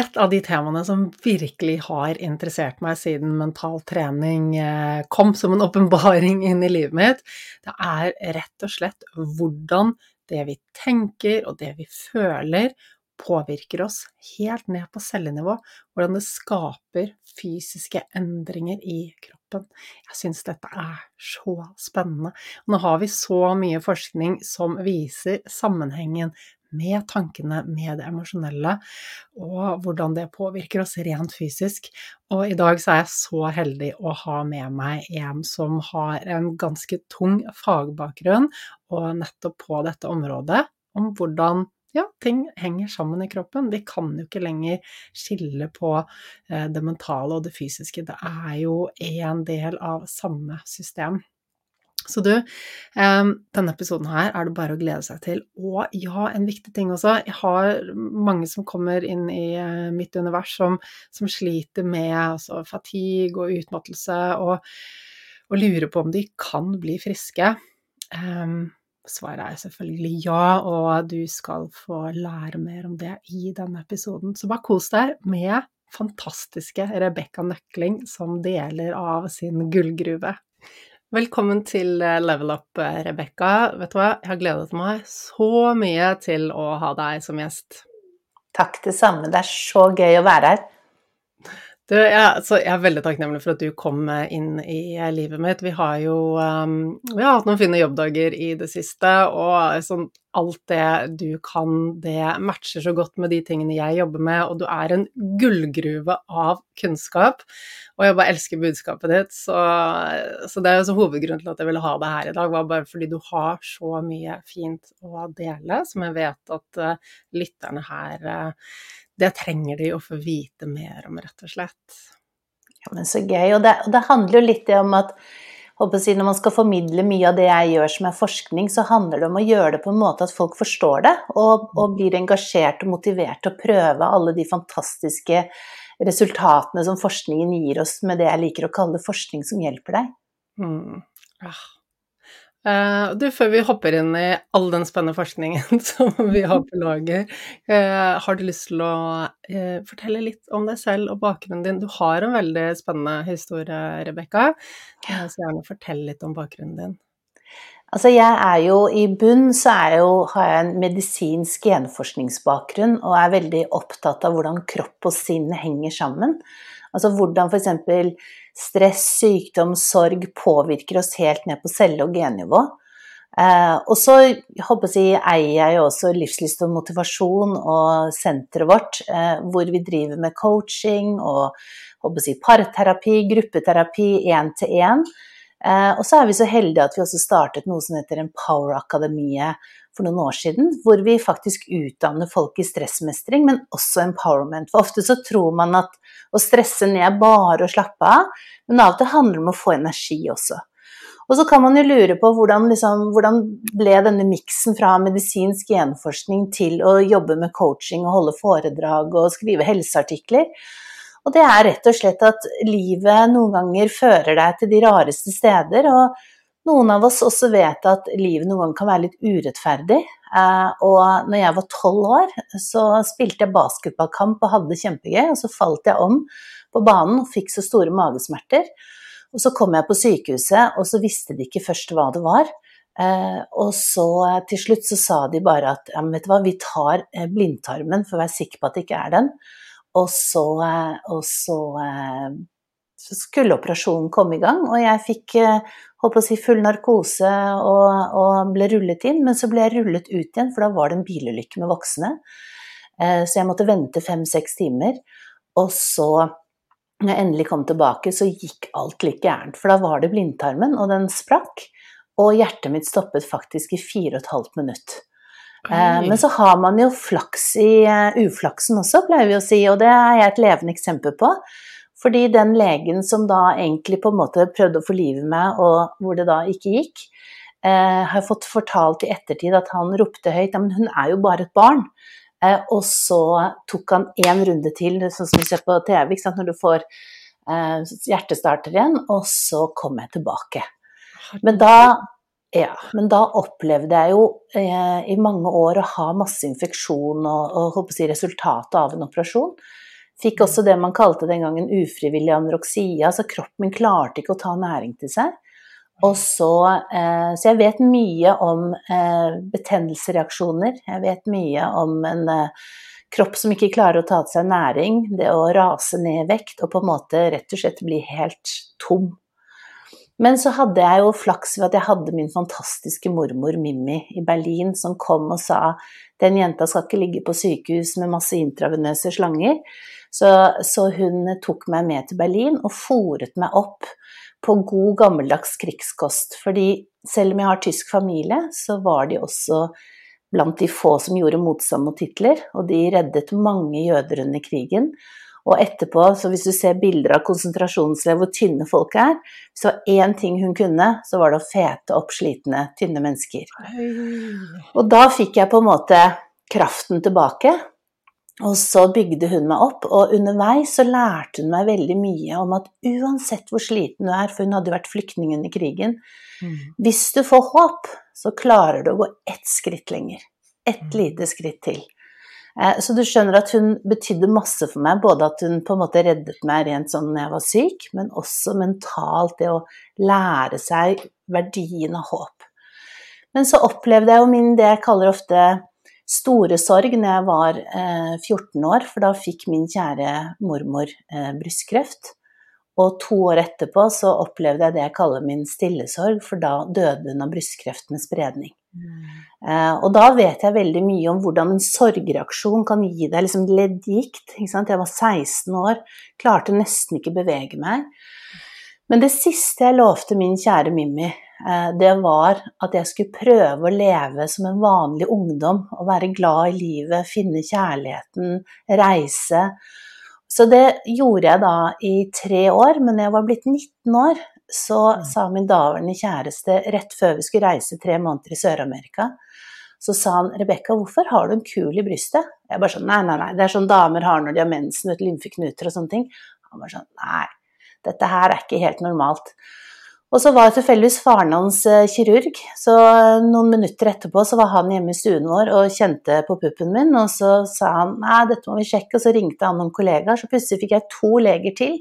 Et av de temaene som virkelig har interessert meg siden mental trening eh, kom som en åpenbaring inn i livet mitt, det er rett og slett hvordan det vi tenker og det vi føler, påvirker oss helt ned på cellenivå. Hvordan det skaper fysiske endringer i kroppen. Jeg syns dette er så spennende. Nå har vi så mye forskning som viser sammenhengen med tankene, med det emosjonelle, og hvordan det påvirker oss rent fysisk. Og i dag så er jeg så heldig å ha med meg en som har en ganske tung fagbakgrunn, og nettopp på dette området, om hvordan ja, ting henger sammen i kroppen. Vi kan jo ikke lenger skille på eh, det mentale og det fysiske. Det er jo en del av samme system. Så du, denne episoden her er det bare å glede seg til. Og ja, en viktig ting også. Jeg har mange som kommer inn i eh, mitt univers som, som sliter med altså, fatigue og utmattelse, og, og, lurer på om de kan bli friske. Svaret er selvfølgelig ja, og du skal få lære mer om det i denne episoden. Så bare kos deg med fantastiske Rebekka Nøkling som deler av sin gullgruve. Velkommen til eh, Level Up, eh, Rebekka. Vet du hva, jeg har gledet meg så mye til å ha deg som gjest. Takk, det samme. Det er så gøy å være her. Du, jeg, jeg, er veldig takknemlig for at du kom inn i livet mitt. Vi har jo um, vi har hatt noen fine jobbdager i det siste, og sånn, alt det du kan, det matcher så godt med de tingene jeg jobber med, og du er en gullgruve av kunnskap. Og jeg bare elsker budskapet ditt, så, så det er jo så hovedgrunnen til at jeg ville ha deg her i dag, var bare fordi du har så mye fint å dele, som jeg vet at uh, lytterne her uh, det trenger de å få vite mer om, rett og slett. Ja, men så gøy. Og det, og det handler jo litt om at når man skal formidle mye av det jeg gjør som er forskning, så handler det om å gjøre det på en måte at folk forstår det, og, og blir engasjert og motivert til å prøve alle de fantastiske resultatene som forskningen gir oss med det jeg liker å kalle forskning som hjelper deg. Mm. Ja, Uh, du, før vi hopper inn i all den spennende forskningen som vi har på lager, uh, har du lyst til å uh, fortelle litt om deg selv og bakgrunnen din? Du har en veldig spennende historie, Rebekka, så gjerne fortell litt om bakgrunnen din. Altså, jeg er jo i bunn så jo, har jeg en medisinsk genforskningsbakgrunn og er veldig opptatt av hvordan kropp og sinn henger sammen. Altså hvordan f.eks. stress, sykdom, sorg påvirker oss helt ned på celle- og gennivå. Eh, og så jeg, eier jeg også Livslyst og motivasjon og senteret vårt, eh, hvor vi driver med coaching og jeg, parterapi, gruppeterapi én-til-én. Eh, og så er vi så heldige at vi også startet noe som heter Empower-akademiet for noen år siden, hvor vi faktisk utdanner folk i stressmestring, men også empowerment. For ofte så tror man at å stresse ned er bare å slappe av, men av og til handler det om å få energi også. Og så kan man jo lure på hvordan, liksom, hvordan ble denne miksen fra medisinsk genforskning til å jobbe med coaching og holde foredrag og skrive helseartikler. Og det er rett og slett at livet noen ganger fører deg til de rareste steder. og noen av oss også vet at livet noen ganger kan være litt urettferdig. Eh, og når jeg var tolv år, så spilte jeg basketballkamp og hadde det kjempegøy. Og så falt jeg om på banen og fikk så store magesmerter. Og så kom jeg på sykehuset, og så visste de ikke først hva det var. Eh, og så til slutt så sa de bare at ja, vet du hva, vi tar eh, blindtarmen for å være sikker på at det ikke er den. Og så, og så så skulle operasjonen komme i gang, og jeg fikk holdt på å si full narkose og, og, ble rullet inn. Men så ble jeg rullet ut igjen, for da var det en bilulykke med voksne. Eh, så jeg måtte vente fem-seks timer. Og så, når jeg endelig kom tilbake, så gikk alt like gærent. For da var det blindtarmen, og den sprakk. Og hjertet mitt stoppet faktisk i fire og et halvt minutt. Oi. men så har man jo flaks i uflaksen også, pleier vi å si, og det er jeg et levende eksempel på. Fordi den legen som da egentlig på en måte prøvde å få livet i meg, og hvor det da ikke gikk, eh, har fått fortalt i ettertid at han ropte høyt ja, men hun er jo bare et barn. Eh, og så tok han én runde til, sånn som vi ser på TV, når du får eh, hjertestarter igjen, og så kom jeg tilbake. Men da, ja, men da opplevde jeg jo eh, i mange år å ha masse infeksjon og, og si, resultatet av en operasjon. Fikk også det man kalte den gangen ufrivillig anoreksia, altså kroppen min klarte ikke å ta næring til seg. Så, eh, så jeg vet mye om eh, betennelsesreaksjoner. Jeg vet mye om en eh, kropp som ikke klarer å ta til seg næring. Det å rase ned i vekt og på en måte rett og slett bli helt tom. Men så hadde jeg jo flaks ved at jeg hadde min fantastiske mormor Mimmi i Berlin som kom og sa den jenta skal ikke ligge på sykehus med masse intravenøse slanger. Så, så hun tok meg med til Berlin og fòret meg opp på god, gammeldags krigskost. Fordi selv om jeg har tysk familie, så var de også blant de få som gjorde motstand mot Hitler, og de reddet mange jøder under krigen. Og etterpå, så hvis du ser bilder av konsentrasjonsleir hvor tynne folk er, så én ting hun kunne, så var det å fete opp slitne, tynne mennesker. Og da fikk jeg på en måte kraften tilbake, og så bygde hun meg opp, og underveis så lærte hun meg veldig mye om at uansett hvor sliten du er, for hun hadde jo vært flyktning under krigen, mm. hvis du får håp, så klarer du å gå ett skritt lenger. Ett mm. lite skritt til. Eh, så du skjønner at hun betydde masse for meg, både at hun på en måte reddet meg rent sånn når jeg var syk, men også mentalt det å lære seg verdien av håp. Men så opplevde jeg jo min, det jeg kaller ofte store sorg når jeg var eh, 14 år, for da fikk min kjære mormor eh, brystkreft. Og to år etterpå så opplevde jeg det jeg kaller min stillesorg, for da døde hun av brystkreft med spredning. Eh, og da vet jeg veldig mye om hvordan en sorgreaksjon kan gi deg liksom leddgikt. Jeg var 16 år, klarte nesten ikke bevege meg. Men det siste jeg lovte min kjære Mimmi, uh, det var at jeg skulle prøve å leve som en vanlig ungdom. Å være glad i livet, finne kjærligheten, reise. Så det gjorde jeg da i tre år, men jeg var blitt 19 år, så mm. sa min daværende kjæreste rett før vi skulle reise tre måneder i Sør-Amerika, så sa han 'Rebekka, hvorfor har du en kul i brystet?' Jeg bare sånn 'Nei, nei, nei, det er sånn damer har når de har mensen, lymfeknuter og sånne ting'. Han bare sånn 'Nei, dette her er ikke helt normalt'. Og så var tilfeldigvis faren hans eh, kirurg, så noen minutter etterpå så var han hjemme i stuen vår og kjente på puppen min, og så sa han nei, dette må vi sjekke, og så ringte han noen kollegaer, så plutselig fikk jeg to leger til.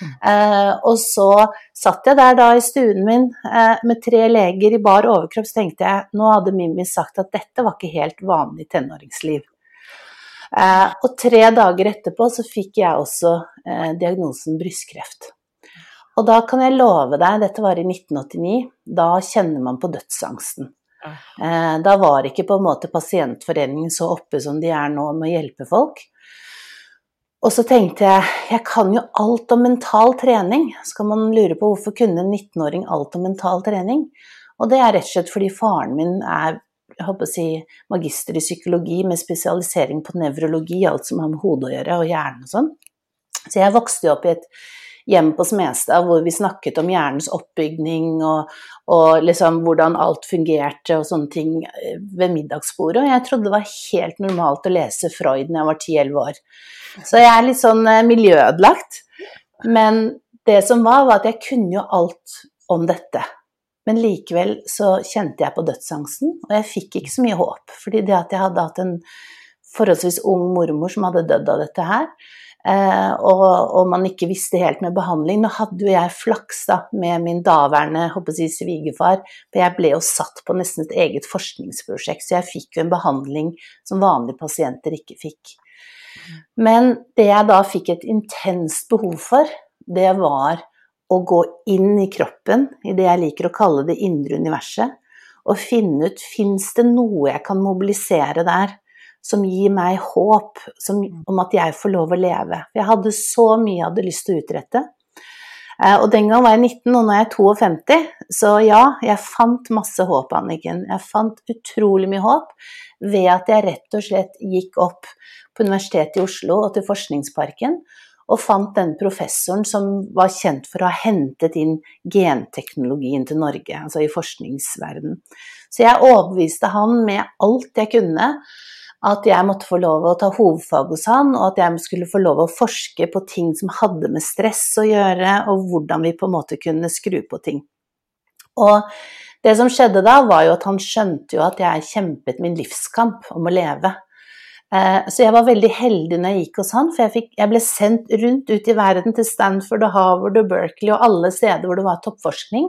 Mm. Eh, og så satt jeg der da i stuen min eh, med tre leger i bar overkropp, så tenkte jeg nå hadde Mimmi sagt at dette var ikke helt vanlig tenåringsliv. Eh, og tre dager etterpå så fikk jeg også eh, diagnosen brystkreft. Og da kan jeg love deg, dette var i 1989, da kjenner man på dødsangsten. Eh, da var ikke på en måte pasientforeningen så oppe som de er nå med å hjelpe folk. Og så tenkte jeg jeg kan jo alt om mental trening. Så kan man lure på hvorfor kunne en 19-åring alt om mental trening? Og det er rett og slett fordi faren min er jeg håper å si, magister i psykologi med spesialisering på nevrologi, alt som har med hodet å gjøre, og hjernen og sånn. Så jeg vokste jo opp i et hjemme på Smestad hvor vi snakket om hjernens oppbygning og, og liksom hvordan alt fungerte og sånne ting eh, ved middagsbordet. Og jeg trodde det var helt normalt å lese Freud når jeg var 10-11 år. Så jeg er litt sånn eh, miljøødelagt. Men det som var, var at jeg kunne jo alt om dette. Men likevel så kjente jeg på dødsangsten, og jeg fikk ikke så mye håp. Fordi det at jeg hadde hatt en forholdsvis ung mormor som hadde dødd av dette her, og, og, man ikke visste helt med behandling. Nå hadde jo jeg flaks da, med min daværende håper jeg, svigerfar, for jeg ble jo satt på nesten et eget forskningsprosjekt, så jeg fikk jo en behandling som vanlige pasienter ikke fikk. Men det jeg da fikk et intenst behov for, det var å gå inn i kroppen, i det jeg liker å kalle det indre universet, og finne ut fins det noe jeg kan mobilisere der som gir meg håp som, mm. om at jeg får lov å leve. Jeg hadde så mye jeg hadde lyst til å utrette. Eh, og den gang var jeg 19, og nå er jeg 52. Så ja, jeg fant masse håp, Anniken. Jeg fant utrolig mye håp ved at jeg rett og slett gikk opp på Universitetet i Oslo og til Forskningsparken og fant den professoren som var kjent for å ha hentet inn genteknologien til Norge, altså i forskningsverden. Så jeg overbeviste han med alt jeg kunne at jeg måtte få lov å ta hovedfag hos han, og at jeg skulle få lov å forske på ting som hadde med stress å gjøre, og hvordan vi på en måte kunne skru på ting. Og det som skjedde da, var jo at han skjønte jo at jeg kjempet min livskamp om å leve. Eh, så jeg var veldig heldig når jeg gikk hos han, for jeg, fikk, jeg ble sendt rundt ut i verden til Stanford og Harvard og Berkeley og alle steder hvor det var toppforskning.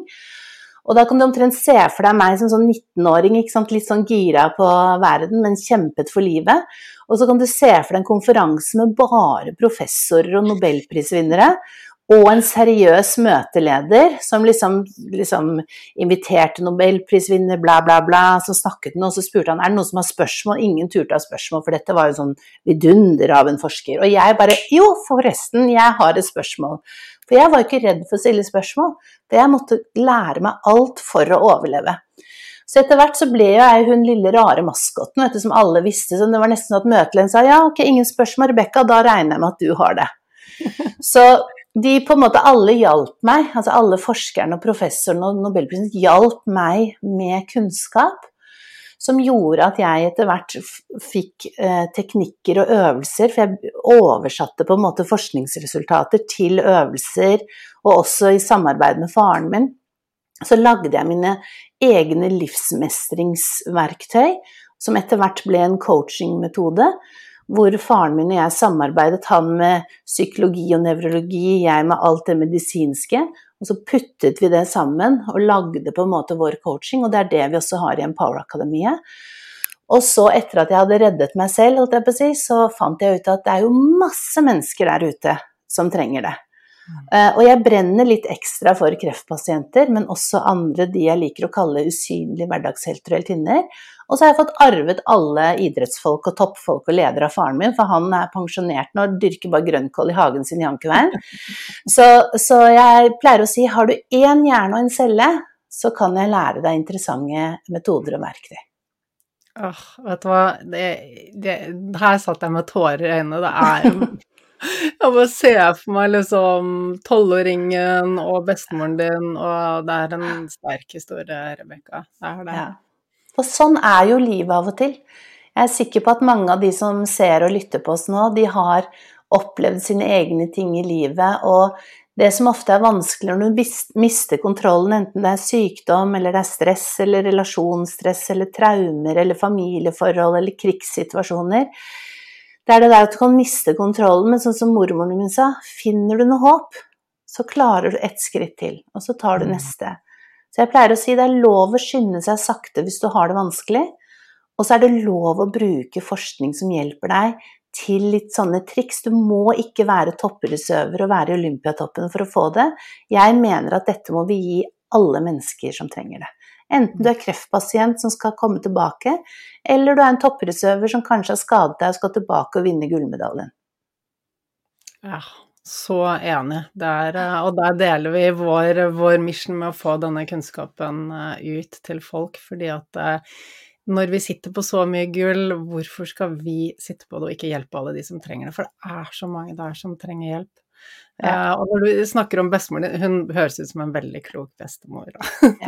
Og da kan du omtrent se for deg meg som sånn 19-åring, litt sånn gira på verden, men kjempet for livet. Og så kan du se for deg en konferanse med bare professorer og nobelprisvinnere. og en seriøs møteleder som liksom, liksom inviterte nobelprisvinner, bla, bla, bla. Så snakket han, og så spurte han er det noen som har spørsmål. Ingen turte å ha spørsmål, for dette var jo sånn vidunder av en forsker. Og jeg bare jo, forresten, jeg har et spørsmål. For jeg var ikke redd for å stille spørsmål. Det jeg måtte lære meg alt for å overleve. Så etter hvert så ble jeg hun lille rare maskoten vet du, som alle visste. Så det var nesten at møtelen sa ja, ok, ingen spørsmål, Rebekka, da regner jeg med at du har det. Så de på en måte alle hjalp meg, altså alle forskerne og professorene og nobelprisen hjalp meg med kunnskap som gjorde at jeg etter hvert fikk eh, teknikker og øvelser, for jeg oversatte på en måte forskningsresultater til øvelser, og også i samarbeid med faren min. Så lagde jeg mine egne livsmestringsverktøy, som etter hvert ble en coachingmetode hvor faren min og jeg samarbeidet, han med psykologi og nevrologi, jeg med alt det medisinske. Og så puttet vi det sammen og lagde på en måte vår coaching, og det er det vi også har i Empower-akademiet. Og så, etter at jeg hadde reddet meg selv, så fant jeg ut at det er jo masse mennesker der ute som trenger det. Uh, og jeg brenner litt ekstra for kreftpasienter, men også andre de jeg liker å kalle usynlige hverdagshelter og heltinner. Og så har jeg fått arvet alle idrettsfolk og toppfolk og ledere av faren min, for han er pensjonert nå og dyrker bare grønnkål i hagen sin i Ankerveien. Så, så, jeg pleier å si har du én hjerne og en celle, så kan jeg lære deg interessante metoder og verktøy. Åh, vet du hva, det, det, her satt jeg med tårer i øynene. Det er Jeg bare ser for meg liksom tolvåringen og bestemoren din, og det er en sterk historie, Rebekka. Det er det. Ja. Og sånn er jo livet av og til. Jeg er sikker på at mange av de som ser og lytter på oss nå, de har opplevd sine egne ting i livet. Og det som ofte er vanskelig når du mister kontrollen, enten det er sykdom, eller det er stress, eller relasjonsstress, eller traumer, eller familieforhold, eller krigssituasjoner, det er det der at du kan miste kontrollen, men sånn som mormoren min sa, finner du noe håp, så klarer du ett skritt til, og så tar du mm. neste. Så jeg pleier å si det er lov å skynde seg sakte hvis du har det vanskelig, og så er det lov å bruke forskning som hjelper deg til litt sånne triks. Du må ikke være toppidrettsøver og være i Olympiatoppen for å få det. Jeg mener at dette må vi gi alle mennesker som trenger det. Enten du er kreftpasient som skal komme tilbake, eller du er en toppidrettsøver som kanskje har skadet deg og skal tilbake og vinne gullmedaljen. Ja, så enig. Der, eh, og der deler vi vår, vår mission med å få denne kunnskapen eh, ut til folk, fordi at eh, når vi sitter på så mye gull, hvorfor skal vi sitte på det og ikke hjelpe alle de som trenger det? For det er så mange der som trenger hjelp. Ja. og når du snakker om bestemoren din, hun høres ut som en veldig klok bestemor.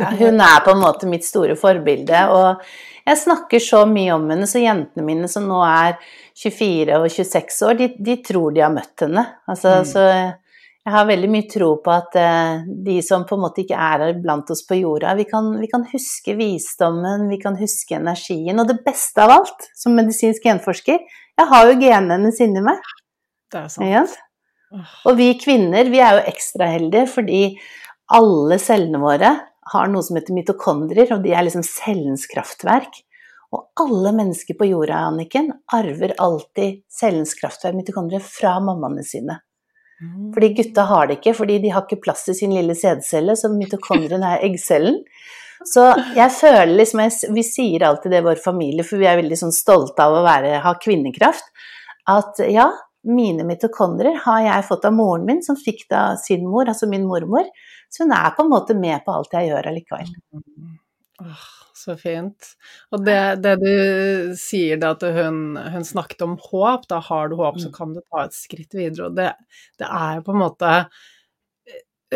ja, hun er på en måte mitt store forbilde, og jeg snakker så mye om henne, så jentene mine som nå er 24 og 26 år, de, de tror de har møtt henne. Altså, mm. Så jeg har veldig mye tro på at uh, de som på en måte ikke er her blant oss på jorda, vi kan, vi kan, huske visdommen, vi kan huske energien. Og det beste av alt, som medisinsk genforsker, jeg har jo genene hennes inni meg. Det er sant. Og vi kvinner, vi er jo ekstra heldige fordi alle cellene våre har noe som heter mitokondrier, og de er liksom cellens kraftverk. Og alle mennesker på jorda, Anniken, arver alltid cellens kraftverk, mitokondrier, fra mammaene sine. Mm. Fordi gutta har det ikke, fordi de har ikke plass i sin lille sædcelle, så mitokondrien er eggcellen. Så jeg føler liksom Vi sier alltid det i vår familie, for vi er veldig sånn stolte av å være, ha kvinnekraft, at ja, mine mitokondrier har jeg fått av moren min, som fikk det av sin mor, altså min mormor. Så hun er på en måte med på alt jeg gjør allikevel. Åh, så fint. Og det, det, du sier da at hun, hun, snakket om håp, da har du håp, så mm. kan du ta et skritt videre. Og det, det er jo på en måte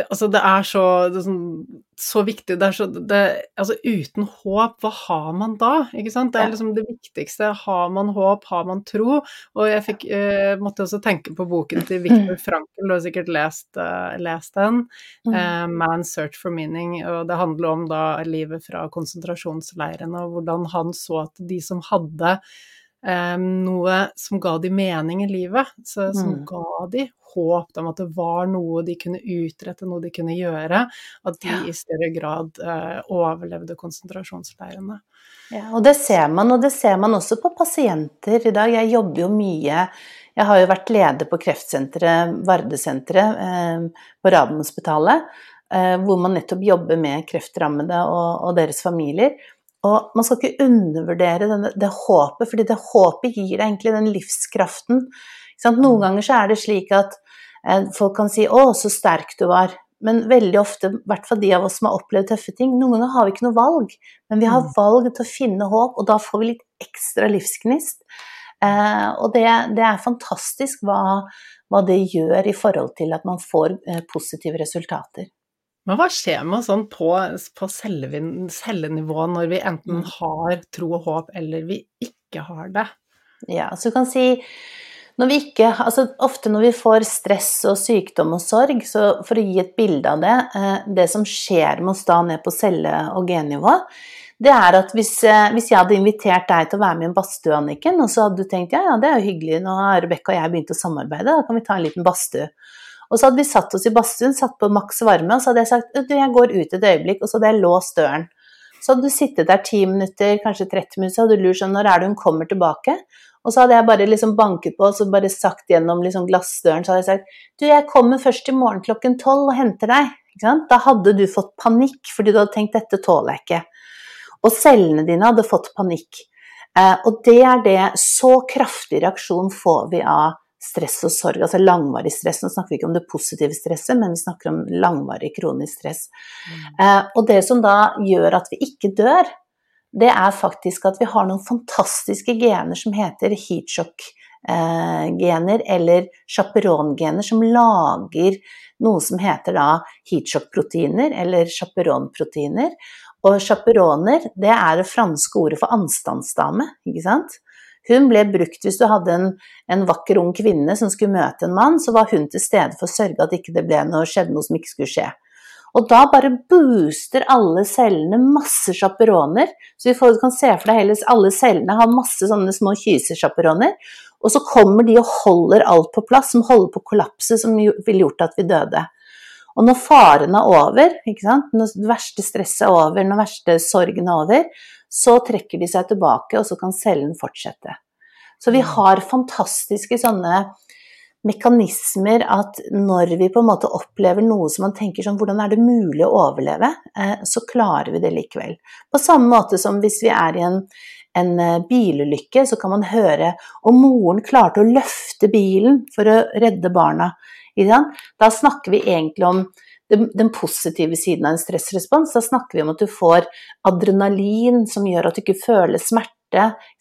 Altså, det er så, det er sånn, så viktig. Det er så det, Altså, uten håp, hva har man da? Ikke sant? Det er liksom det viktigste. Har man håp, har man tro? Og jeg fikk, eh, måtte også tenke på boken til Viktor Frankel, du har sikkert lest, uh, lest den. Uh, 'Man's Search for Meaning'. Og det handler om da livet fra konsentrasjonsleirene, og hvordan han så at de som hadde Um, noe som ga de mening i livet, så, som mm. ga de håp om at det var noe de kunne utrette, noe de kunne gjøre. At de ja. i større grad uh, overlevde konsentrasjonsleirene. Ja, og det ser man, og det ser man også på pasienter i dag. Jeg jobber jo mye Jeg har jo vært leder på kreftsenteret, Vardesenteret, eh, på Radiumhospitalet, eh, hvor man nettopp jobber med kreftrammede og, og, deres familier. Og man skal ikke undervurdere denne, det håpet, fordi det håpet gir deg egentlig den livskraften. Noen ganger så er det slik at eh, folk kan si 'Å, så sterk du var', men veldig ofte, i hvert fall de av oss som har opplevd tøffe ting, noen ganger har vi ikke noe valg, men vi har mm. valg til å finne håp, og da får vi litt ekstra livsgnist. Eh, og det, det, er fantastisk hva, hva, det gjør i forhold til at man får eh, positive resultater. Men hva skjer med oss sånn på, på cellenivå når vi enten mm. har tro og håp, eller vi ikke har det? Ja, så du kan si når vi ikke, altså ofte når vi får stress og sykdom og sorg, så for å gi et bilde av det eh, Det som skjer med oss da ned på celle- og gennivå, det er at hvis, eh, hvis, jeg hadde invitert deg til å være med i en badstue, Anniken, og så hadde du tenkt ja, ja, det er jo hyggelig, nå har Rebekka og jeg begynt å samarbeide, da kan vi ta en liten badstue. Og så hadde vi satt oss i badstuen, satt på maks varme, og så hadde jeg sagt du, jeg går ut et øyeblikk, og så hadde jeg låst døren. Så hadde du sittet der ti minutter, kanskje 30 minutter, så hadde du lurt sånn når er det hun kommer tilbake? Og så hadde jeg bare liksom banket på og så bare sagt gjennom liksom glassdøren så hadde jeg sagt Du, jeg kommer først i morgen klokken tolv og henter deg. Da hadde du fått panikk fordi du hadde tenkt dette tåler jeg ikke. Og cellene dine hadde fått panikk. Eh, og det er det Så kraftig reaksjon får vi av stress og sorg, altså langvarig stress. Nå snakker vi ikke om det positive stresset, men vi snakker om langvarig kronisk stress. Mm. Eh, og det som da gjør at vi ikke dør, det er faktisk at vi har noen fantastiske gener som heter heatshock-gener, eller sjaperongener, som lager noe som heter da heatshock-proteiner, eller chaperonproteiner. Og chaperoner, det er det franske ordet for anstandsdame, ikke sant. Hun ble brukt hvis du hadde en, en, vakker ung kvinne som skulle møte en mann, så var hun til stede for å sørge at ikke det ble noe, skjedde noe som ikke skulle skje. Og da bare booster alle cellene masse sjaperoner. Så vi kan se for deg heller alle cellene har masse sånne små kysesjaperoner. Og så kommer de og holder alt på plass, som holder på å kollapse, som ville gjort at vi døde. Og når faren er over, når det verste stresset er over, når verste sorgen er over, så trekker de seg tilbake, og så kan cellen fortsette. Så vi mm. har fantastiske sånne mekanismer at når vi på en måte opplever noe som man tenker sånn Hvordan er det mulig å overleve? Eh, så klarer vi det likevel. På samme måte som hvis vi er i en, en eh, bilulykke, så kan man høre om moren klarte å løfte bilen for å redde barna. Da snakker vi egentlig om den positive siden av en stressrespons. Da snakker vi om at du får adrenalin som gjør at du ikke føler smerte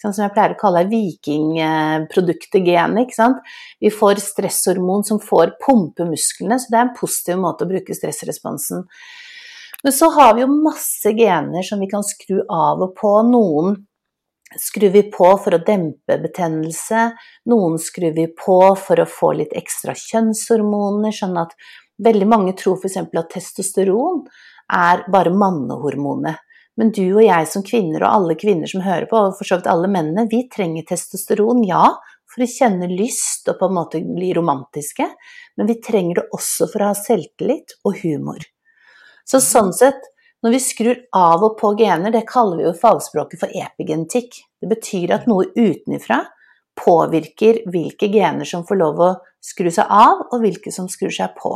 som jeg pleier å kalle vikingproduktet genet. Vi får stresshormon som får pumpe musklene, så det er en positiv måte å bruke stressresponsen. Men så har vi jo masse gener som vi kan skru av og på. Noen skrur vi på for å dempe betennelse, noen skrur vi på for å få litt ekstra kjønnshormoner, sånn at veldig mange tror f.eks. at testosteron er bare mannehormonet. Men du og jeg som kvinner, og alle kvinner som hører på, og for så vidt alle mennene, vi trenger testosteron, ja, for å kjenne lyst og på en måte bli romantiske, men vi trenger det også for å ha selvtillit og humor. Så sånn sett, når vi skrur av og på gener, det kaller vi jo fagspråket for epigenetikk. Det betyr at noe utenfra påvirker hvilke gener som får lov å skru seg av, og hvilke som skrur seg på.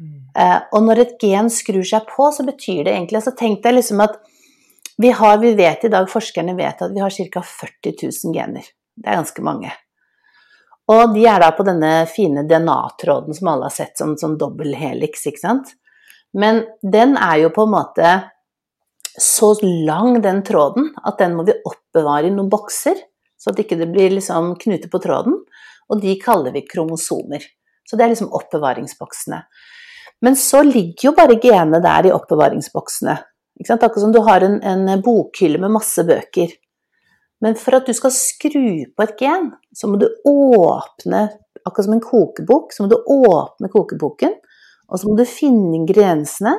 Eh, og når et gen skrur seg på, så betyr det egentlig Så Tenk deg liksom at vi, har, vi vet i dag, forskerne vet at vi har ca. 40 000 gener. Det er ganske mange. Og de er da på denne fine DNA-tråden som alle har sett, som sånn dobbel helix, ikke sant. Men den er jo på en måte så lang, den tråden, at den må vi oppbevare i noen bokser, så at det ikke blir liksom knute på tråden. Og de kaller vi kromosomer. Så det er liksom oppbevaringsboksene. Men så ligger jo bare genene der i oppbevaringsboksene. Akkurat som du har en, en bokhylle med masse bøker. Men for at du skal skru på et gen, så må du åpne Akkurat som en kokebok, så må du åpne kokeboken, og så må du finne ingrediensene,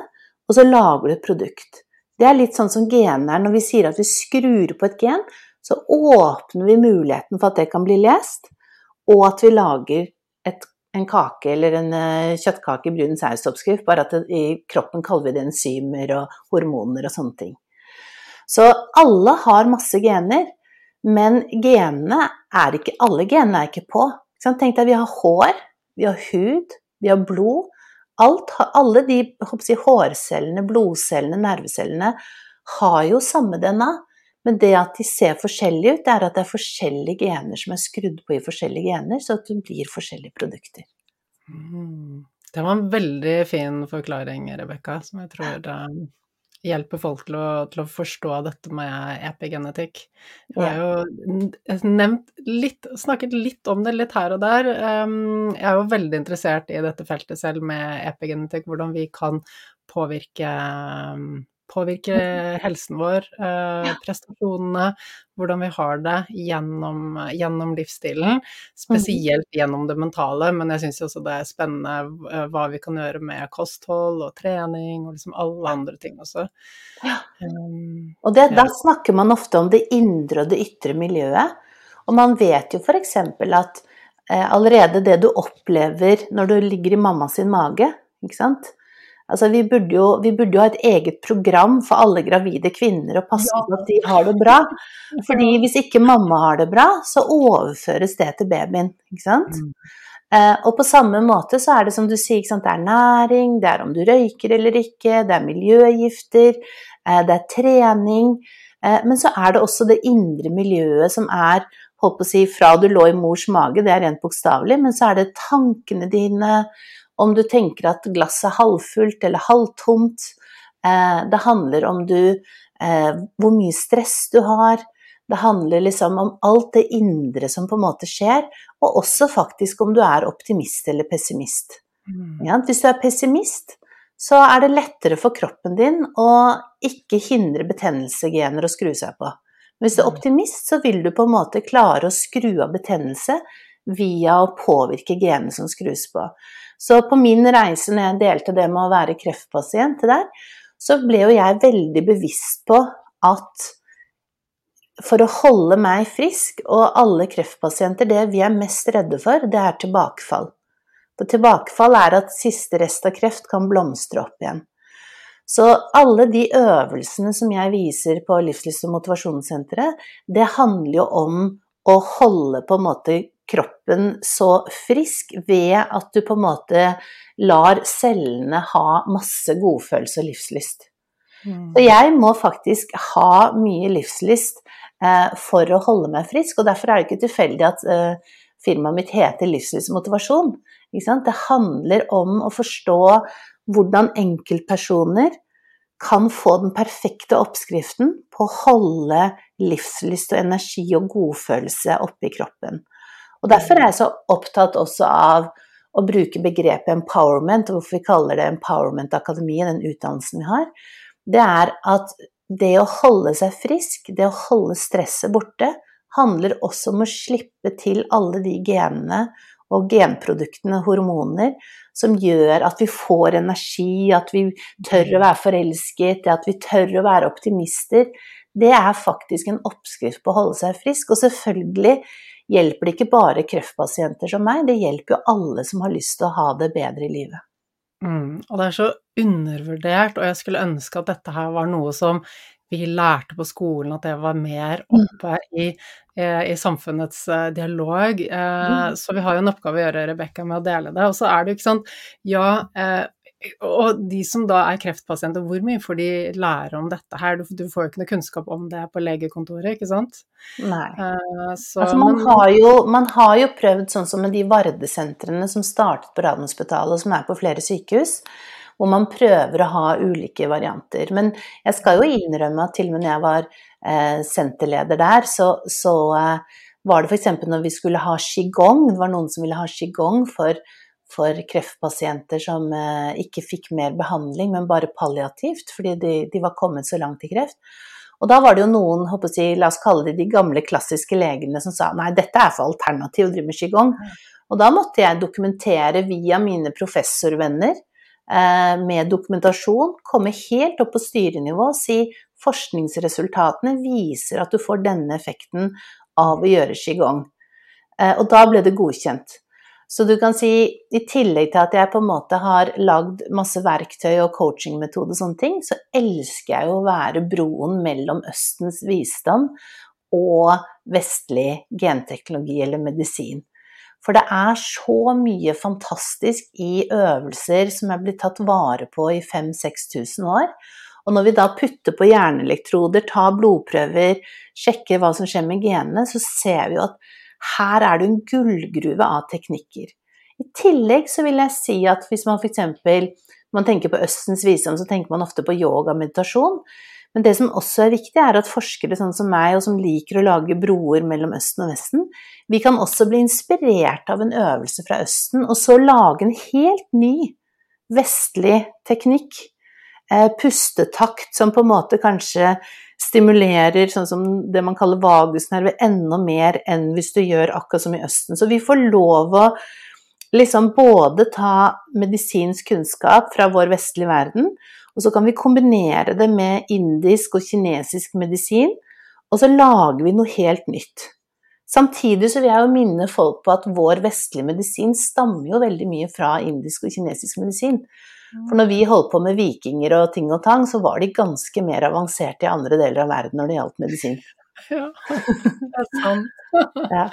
og så lager du et produkt. Det er litt sånn som gener. Når vi sier at vi skrur på et gen, så åpner vi muligheten for at det kan bli lest, og at vi lager et en kake eller en uh, kjøttkake i brun saus-oppskrift, bare at i kroppen kaller vi det enzymer og hormoner og sånne ting. Så alle har masse gener, men genene er ikke Alle genene er ikke på. Tenk deg, vi har hår, vi har hud, vi har blod. Alt, alle de hårcellene, blodcellene, nervecellene har jo samme DNA. Men det at de ser forskjellige ut, det er at det er forskjellige gener som er skrudd på i forskjellige gener, så at det blir forskjellige produkter. Mm. Det var en veldig fin forklaring, Rebekka, som jeg tror hjelper folk til å, til å, forstå dette med epigenetikk. Jeg har jo nevnt litt, snakket litt om det litt her og der. Jeg er jo veldig interessert i dette feltet selv med epigenetikk, hvordan vi kan påvirke påvirke helsen vår, eh, prestasjonene, hvordan vi har det gjennom, gjennom livsstilen. Spesielt gjennom det mentale, men jeg syns også det er spennende eh, hva vi kan gjøre med kosthold og trening og liksom alle andre ting også. Ja. Um, og det, da snakker man ofte om det indre og det ytre miljøet. Og man vet jo f.eks. at eh, allerede det du opplever når du ligger i mamma sin mage, ikke sant Altså, vi, burde jo, vi, burde jo, ha et eget program for alle gravide kvinner og passe på at de har det bra. Fordi hvis ikke mamma har det bra, så overføres det til babyen. Ikke sant? Mm. Eh, og på samme måte så er det som du sier, det er næring, det er om du røyker eller ikke, det er miljøgifter, eh, det er trening. Eh, men så er det også det indre miljøet som er holdt på å si, fra du lå i mors mage, det er rent bokstavelig, men så er det tankene dine, om du tenker at glasset er halvfullt eller halvtomt. Eh, det handler om du, eh, hvor mye stress du har. Det handler liksom om alt det indre som på en måte skjer, og også faktisk om du er optimist eller pessimist. Mm. Ja, hvis du er pessimist, så er det lettere for kroppen din å ikke hindre betennelsegener å skru seg på. Hvis du er mm. optimist, så vil du på en måte klare å skru av betennelse via å påvirke genene som skrus på. Så på min reise når jeg delte det med å være kreftpasient der, så ble jo jeg veldig bevisst på at for å holde meg frisk, og alle kreftpasienter, det vi er mest redde for, det er tilbakefall. For tilbakefall er at siste rest av kreft kan blomstre opp igjen. Så alle de øvelsene som jeg viser på Livslyst og motivasjonssenteret, det handler jo om å holde på en måte kroppen så frisk ved at du på en måte lar cellene ha masse godfølelse og livslyst. Mm. Så jeg må faktisk ha mye livslyst eh, for å holde meg frisk, og derfor er det ikke tilfeldig at eh, firmaet mitt heter Livslystmotivasjon. Det handler om å forstå hvordan enkeltpersoner kan få den perfekte oppskriften på å holde livslyst og energi og godfølelse oppe i kroppen. Og Derfor er jeg så opptatt også av å bruke begrepet empowerment, og hvorfor vi kaller det Empowerment Akademiet, den utdannelsen vi har. Det er at det å holde seg frisk, det å holde stresset borte, handler også om å slippe til alle de genene og genproduktene, hormoner, som gjør at vi får energi, at vi tør å være forelsket, at vi tør å være optimister. Det er faktisk en oppskrift på å holde seg frisk. Og selvfølgelig hjelper det ikke bare kreftpasienter som meg, det hjelper jo alle som har lyst til å ha det bedre i livet. Mm, og det er så undervurdert, og jeg skulle ønske at dette her var noe som vi lærte på skolen, at det var mer mm. oppe i, eh, i samfunnets eh, dialog. Eh, mm. Så vi har jo en oppgave å gjøre, Rebekka, med å dele det. Og så er det jo ikke sant Ja, og de som da er kreftpasienter, hvor mye får de lære om dette her? Du, du får jo ikke noe kunnskap om det på legekontoret, ikke sant? Nei. Uh, så, altså, man, men... har jo, man, har jo, prøvd sånn som med de Varde-sentrene som startet på Radiumhospitalet, og som er på flere sykehus, hvor man prøver å ha ulike varianter. Men jeg skal jo innrømme at til og med når jeg var eh, senterleder der, så, så eh, var det f.eks. når vi skulle ha qigong, det var noen som ville ha qigong for for kreftpasienter som eh, ikke fikk mer behandling, men bare palliativt, fordi de, de var kommet så langt i kreft. Og da var det jo noen, jeg, la oss kalle det de gamle klassiske legene, som sa nei, dette er for alternativ å drive med qigong. Og da måtte jeg dokumentere via mine professorvenner eh, med dokumentasjon, komme helt opp på styrenivå og si forskningsresultatene viser at du får denne effekten av å gjøre qigong. Eh, og da ble det godkjent. Så du kan si, i tillegg til at jeg på en måte har lagd masse verktøy og coachingmetode og sånne ting, så elsker jeg jo å være broen mellom Østens visdom og vestlig genteknologi eller medisin. For det er så mye fantastisk i øvelser som er blitt tatt vare på i 5000-6000 år. Og når vi da putter på hjerneelektroder, tar blodprøver, sjekker hva som skjer med genene, så ser vi jo at her er det en gullgruve av teknikker. I tillegg så vil jeg si at hvis man f.eks. man tenker på Østens visdom, så tenker man ofte på yoga og meditasjon. Men det som også er viktig, er at forskere sånn som meg, og som liker å lage broer mellom Østen og Vesten, vi kan også bli inspirert av en øvelse fra Østen, og så lage en helt ny vestlig teknikk. Eh, pustetakt som på en måte kanskje stimulerer sånn som det man kaller vagusnerve enda mer enn hvis du gjør akkurat som i Østen. Så vi får lov å liksom både ta medisinsk kunnskap fra vår vestlige verden, og så kan vi kombinere det med indisk og kinesisk medisin, og så lager vi noe helt nytt. Samtidig så vil jeg jo minne folk på at vår vestlige medisin stammer jo veldig mye fra indisk og kinesisk medisin. For når vi holdt på med vikinger og ting og tang, så var de ganske mer avanserte i andre deler av verden når det gjaldt medisin. Ja, det er sant. ja.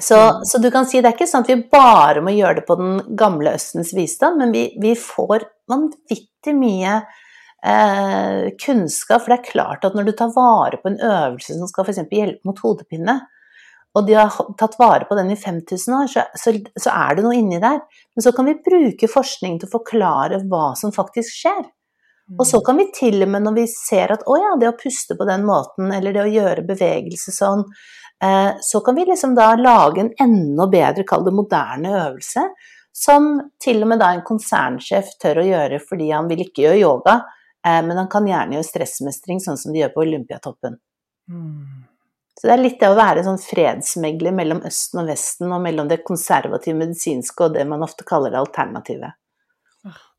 Så, så, du kan si det er ikke sånn at vi bare må gjøre det på den gamle Østens visdom, men vi, vi får vanvittig mye eh, kunnskap. For det er klart at når du tar vare på en øvelse som skal f.eks. hjelpe mot hodepine, og de har tatt vare på den i 5000 år, så, så, så, er det noe inni der. Men så kan vi bruke forskning til å forklare hva som faktisk skjer. Og så kan vi til og med når vi ser at å ja, det å puste på den måten, eller det å gjøre bevegelse sånn, eh, så kan vi liksom da lage en enda bedre, kall det moderne øvelse, som til og med da en konsernsjef tør å gjøre fordi han vil ikke gjøre yoga, eh, men han kan gjerne gjøre stressmestring, sånn som de gjør på Olympiatoppen. Mm. Så det er litt det å være sånn fredsmegler mellom Østen og Vesten, og mellom det konservative medisinske og det man ofte kaller det alternative.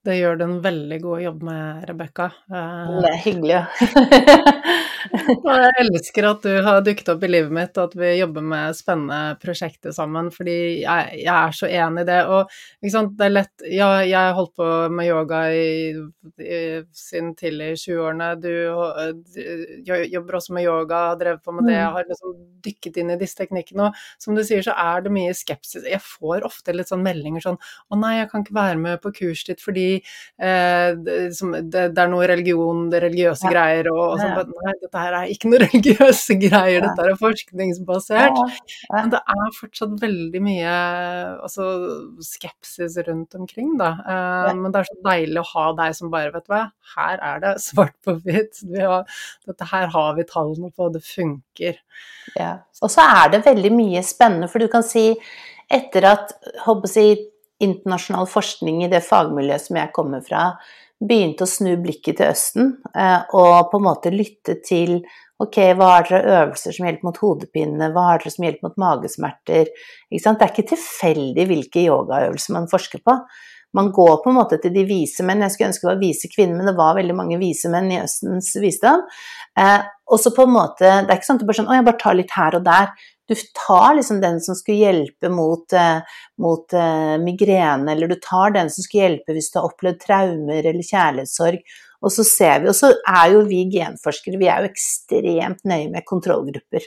Det gjør du en veldig god jobb med, Rebekka. Det er hyggelig. og jeg elsker at du har dukket opp i livet mitt, og at vi jobber med spennende prosjekter sammen, fordi jeg, jeg er så enig i det. Og det er lett Ja, jeg holdt på med yoga i, i, siden tidlig i 20-årene. Du, du, jobber også med yoga, har drevet på med det, jeg mm. har liksom dykket inn i disse teknikkene. Og som du sier, så er det mye skepsis. Jeg får ofte litt sånn meldinger sånn Å nei, jeg kan ikke være med på kurset ditt fordi eh, det, det, det, er noe religion, det religiøse ja. greier, og, og sånn. Nei, dette her er ikke noe religiøse greier, dette er forskningsbasert. Men det er fortsatt veldig mye altså, skepsis rundt omkring, da. Eh, men det er så deilig å ha deg som bare, vet du hva, her er det svart på hvitt. Dette her har vi tallene på, det funker. Ja. Og så er det veldig mye spennende, for du kan si etter at håper jeg, internasjonal forskning i det fagmiljøet som jeg kommer fra, begynte å snu blikket til Østen eh, og på en måte lytte til Ok, hva har dere øvelser som hjelper mot hodepine, hva har dere som hjelper mot magesmerter? Det er ikke tilfeldig hvilke yogaøvelser man forsker på. Man går på en måte til de vise menn. Jeg skulle ønske det var vise kvinner, men det var veldig mange vise menn i Østens visdom. Eh, og så på en måte, Det er ikke sånn at du bare sånn, å, jeg bare tar litt her og der. Du tar liksom den som skulle hjelpe mot, eh, mot eh, migrene, eller du tar den som skulle hjelpe hvis du har opplevd traumer eller kjærlighetssorg. Og så ser vi, og så er jo vi genforskere, vi er jo ekstremt nøye med kontrollgrupper.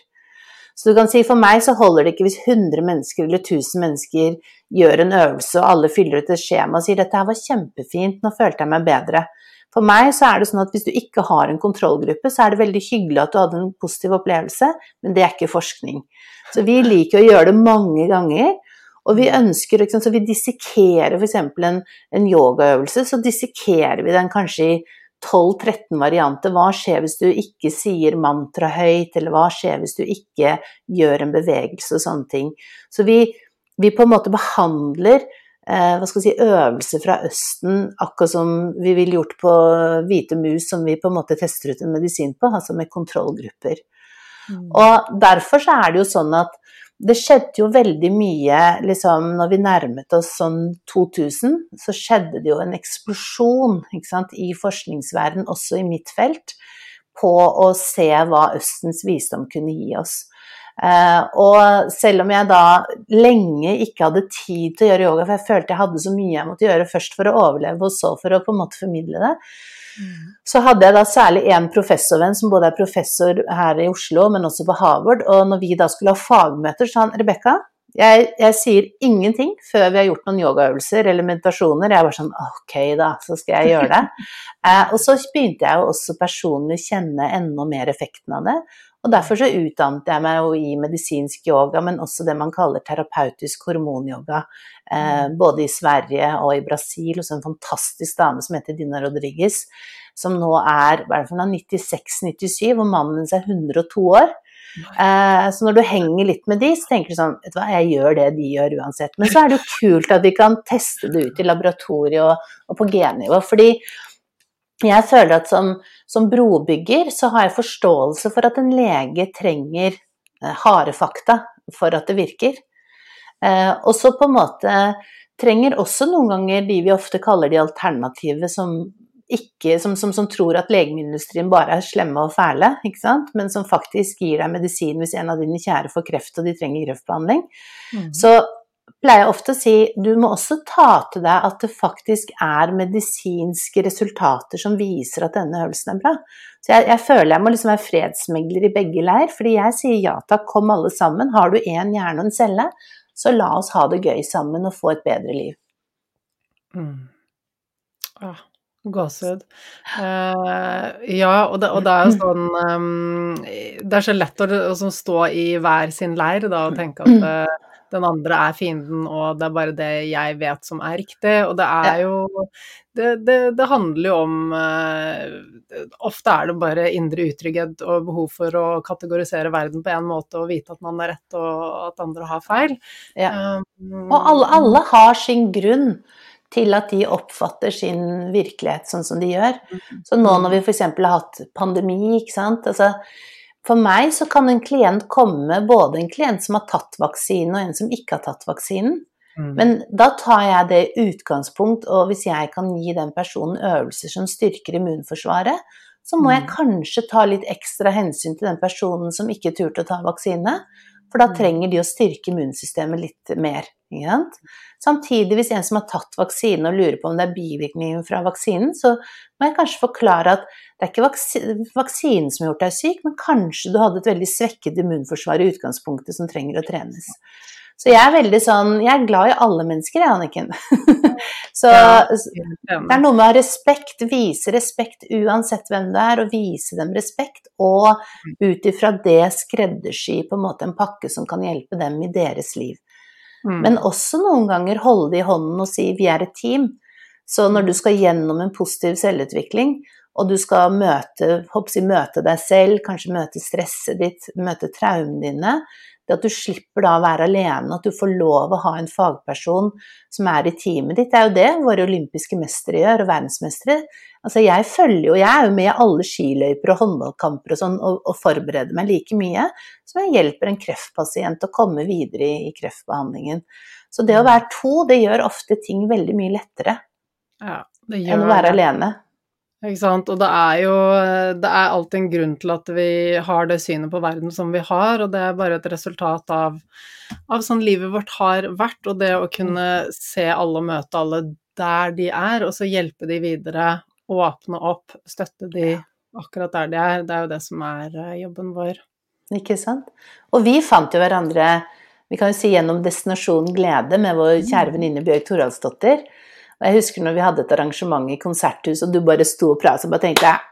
Så du kan si for meg så holder det ikke hvis 100 mennesker eller 1000 mennesker gjør en øvelse, og alle fyller ut et skjema og sier 'dette her var kjempefint, nå følte jeg meg bedre'. For meg så er det sånn at hvis du ikke har en kontrollgruppe, så er det veldig hyggelig at du hadde en positiv opplevelse, men det er ikke forskning. Så vi liker å gjøre det mange ganger. Og vi ønsker, så vi dissekerer f.eks. En, en yogaøvelse, så dissekerer vi den kanskje i 12-13 varianter. Hva skjer hvis du ikke sier mantra høyt, eller hva skjer hvis du ikke gjør en bevegelse og sånne ting. Så vi, vi på en måte behandler eh, hva skal vi si, øvelser fra Østen, akkurat som vi ville gjort på hvite mus, som vi på en måte tester ut en medisin på, altså med kontrollgrupper. Mm. Og derfor så er det jo sånn at det skjedde jo veldig mye liksom når vi nærmet oss sånn 2000, så skjedde det jo en eksplosjon sant, i forskningsverden, også i mitt felt, på å se hva Østens visdom kunne gi oss. Uh, og selv om jeg da lenge ikke hadde tid til å gjøre yoga, for jeg følte jeg hadde så mye jeg måtte gjøre først for å overleve, og så for å på en måte formidle det. Så hadde jeg da særlig en professorvenn som både er professor her i Oslo, men også på Harvard, og når vi da skulle ha fagmøter, sa han Rebekka, Jeg, jeg, sier ingenting før vi har gjort noen yogaøvelser eller meditasjoner. Jeg var sånn ok, da, så skal jeg gjøre det. Eh, og så begynte jeg jo også personlig å kjenne enda mer effekten av det. Og derfor så utdannet jeg meg jo i medisinsk yoga, men også det man kaller terapeutisk hormonyoga. Eh, mm. både i Sverige og i Brasil hos en fantastisk dame som heter Dina Rodriguez, som nå er 96-97, og mannen hennes er 102 år. Eh, så når du henger litt med de, så tenker du sånn Vet du hva, jeg gjør det de gjør uansett. Men så er det jo kult at vi kan teste det ut i laboratoriet og, og på gennivå. Fordi jeg føler at som, som, brobygger så har jeg forståelse for at en lege trenger eh, harde fakta for at det virker. Eh, og så på en måte trenger også noen ganger de vi ofte kaller de alternative, som ikke, som, som, som, tror at legemiddelindustrien bare er slemme og fæle, men som faktisk gir deg medisin hvis en av dine kjære får kreft og de trenger kreftbehandling. Mm. Så pleier jeg ofte å si du må også ta til deg at det faktisk er medisinske resultater som viser at denne øvelsen er bra. Så jeg, jeg føler jeg må liksom være fredsmegler i begge leir, fordi jeg sier ja takk, kom alle sammen. Har du én hjerne og en celle, så la oss ha det gøy sammen og få et bedre liv. Mm. Ah. Gåsehud. Uh, ja, og det, og det, er jo sånn um, Det er så lett å, å stå i hver sin leir da, og tenke at uh, den andre er fienden, og det er bare det jeg vet som er riktig. Og det er jo Det, det, det handler jo om uh, Ofte er det bare indre utrygghet og behov for å kategorisere verden på én måte og vite at man er rett og at andre har feil. Ja. Um, og alle, alle har sin grunn til at de oppfatter sin virkelighet sånn som de gjør. Mm. Så nå når vi f.eks. har hatt pandemi, ikke sant altså, For meg så kan en klient komme, både en klient som har tatt vaksinen og en som ikke har tatt vaksinen. Mm. Men da tar jeg det utgangspunkt, og hvis jeg kan gi den personen øvelser som styrker immunforsvaret, så må jeg mm. kanskje ta litt ekstra hensyn til den personen som ikke turte å ta vaksine. For da mm. trenger de å styrke immunsystemet litt mer. Samtidig, hvis en som har tatt vaksinen og lurer på om det er bivirkninger fra vaksinen, så må jeg kanskje forklare at det er ikke vaksinen som har gjort deg syk, men kanskje du hadde et veldig svekket immunforsvar i utgangspunktet som trenger å trenes. Så jeg er veldig sånn Jeg er glad i alle mennesker, jeg, Anniken. så det er noe med å ha respekt, vise respekt uansett hvem det er, og vise dem respekt. Og ut ifra det skreddersy på en måte en pakke som kan hjelpe dem i deres liv. Mm. Men også noen ganger holde det i hånden og si vi er et team. Så når du skal gjennom en positiv selvutvikling, og du skal møte, jeg, møte deg selv, kanskje møte stresset ditt, møte traumene dine, det at du slipper da å være alene, at du får lov å ha en fagperson som er i teamet ditt, det er jo det våre olympiske mestere gjør, og verdensmestere. Altså jeg følger jo, jeg er jo med i alle skiløyper og håndballkamper og sånn, og, og, forbereder meg like mye som jeg hjelper en kreftpasient å komme videre i, i kreftbehandlingen. Så det å være to, det gjør ofte ting veldig mye lettere ja, enn å være alene. Ikke sant. Og det er jo Det er alltid en grunn til at vi har det synet på verden som vi har, og det er bare et resultat av, av sånn livet vårt har vært, og det å kunne se alle og møte alle der de er, og så hjelpe de videre, åpne opp, støtte de akkurat der de er, det er jo det som er eh, jobben vår. Ikke sant. Og vi fant jo hverandre, vi kan jo si gjennom Destinasjon glede med vår kjære venninne Bjørg Toralsdottir. Jeg husker når vi hadde et arrangement i konserthus, og du bare sto og pratet, og bare tenkte jeg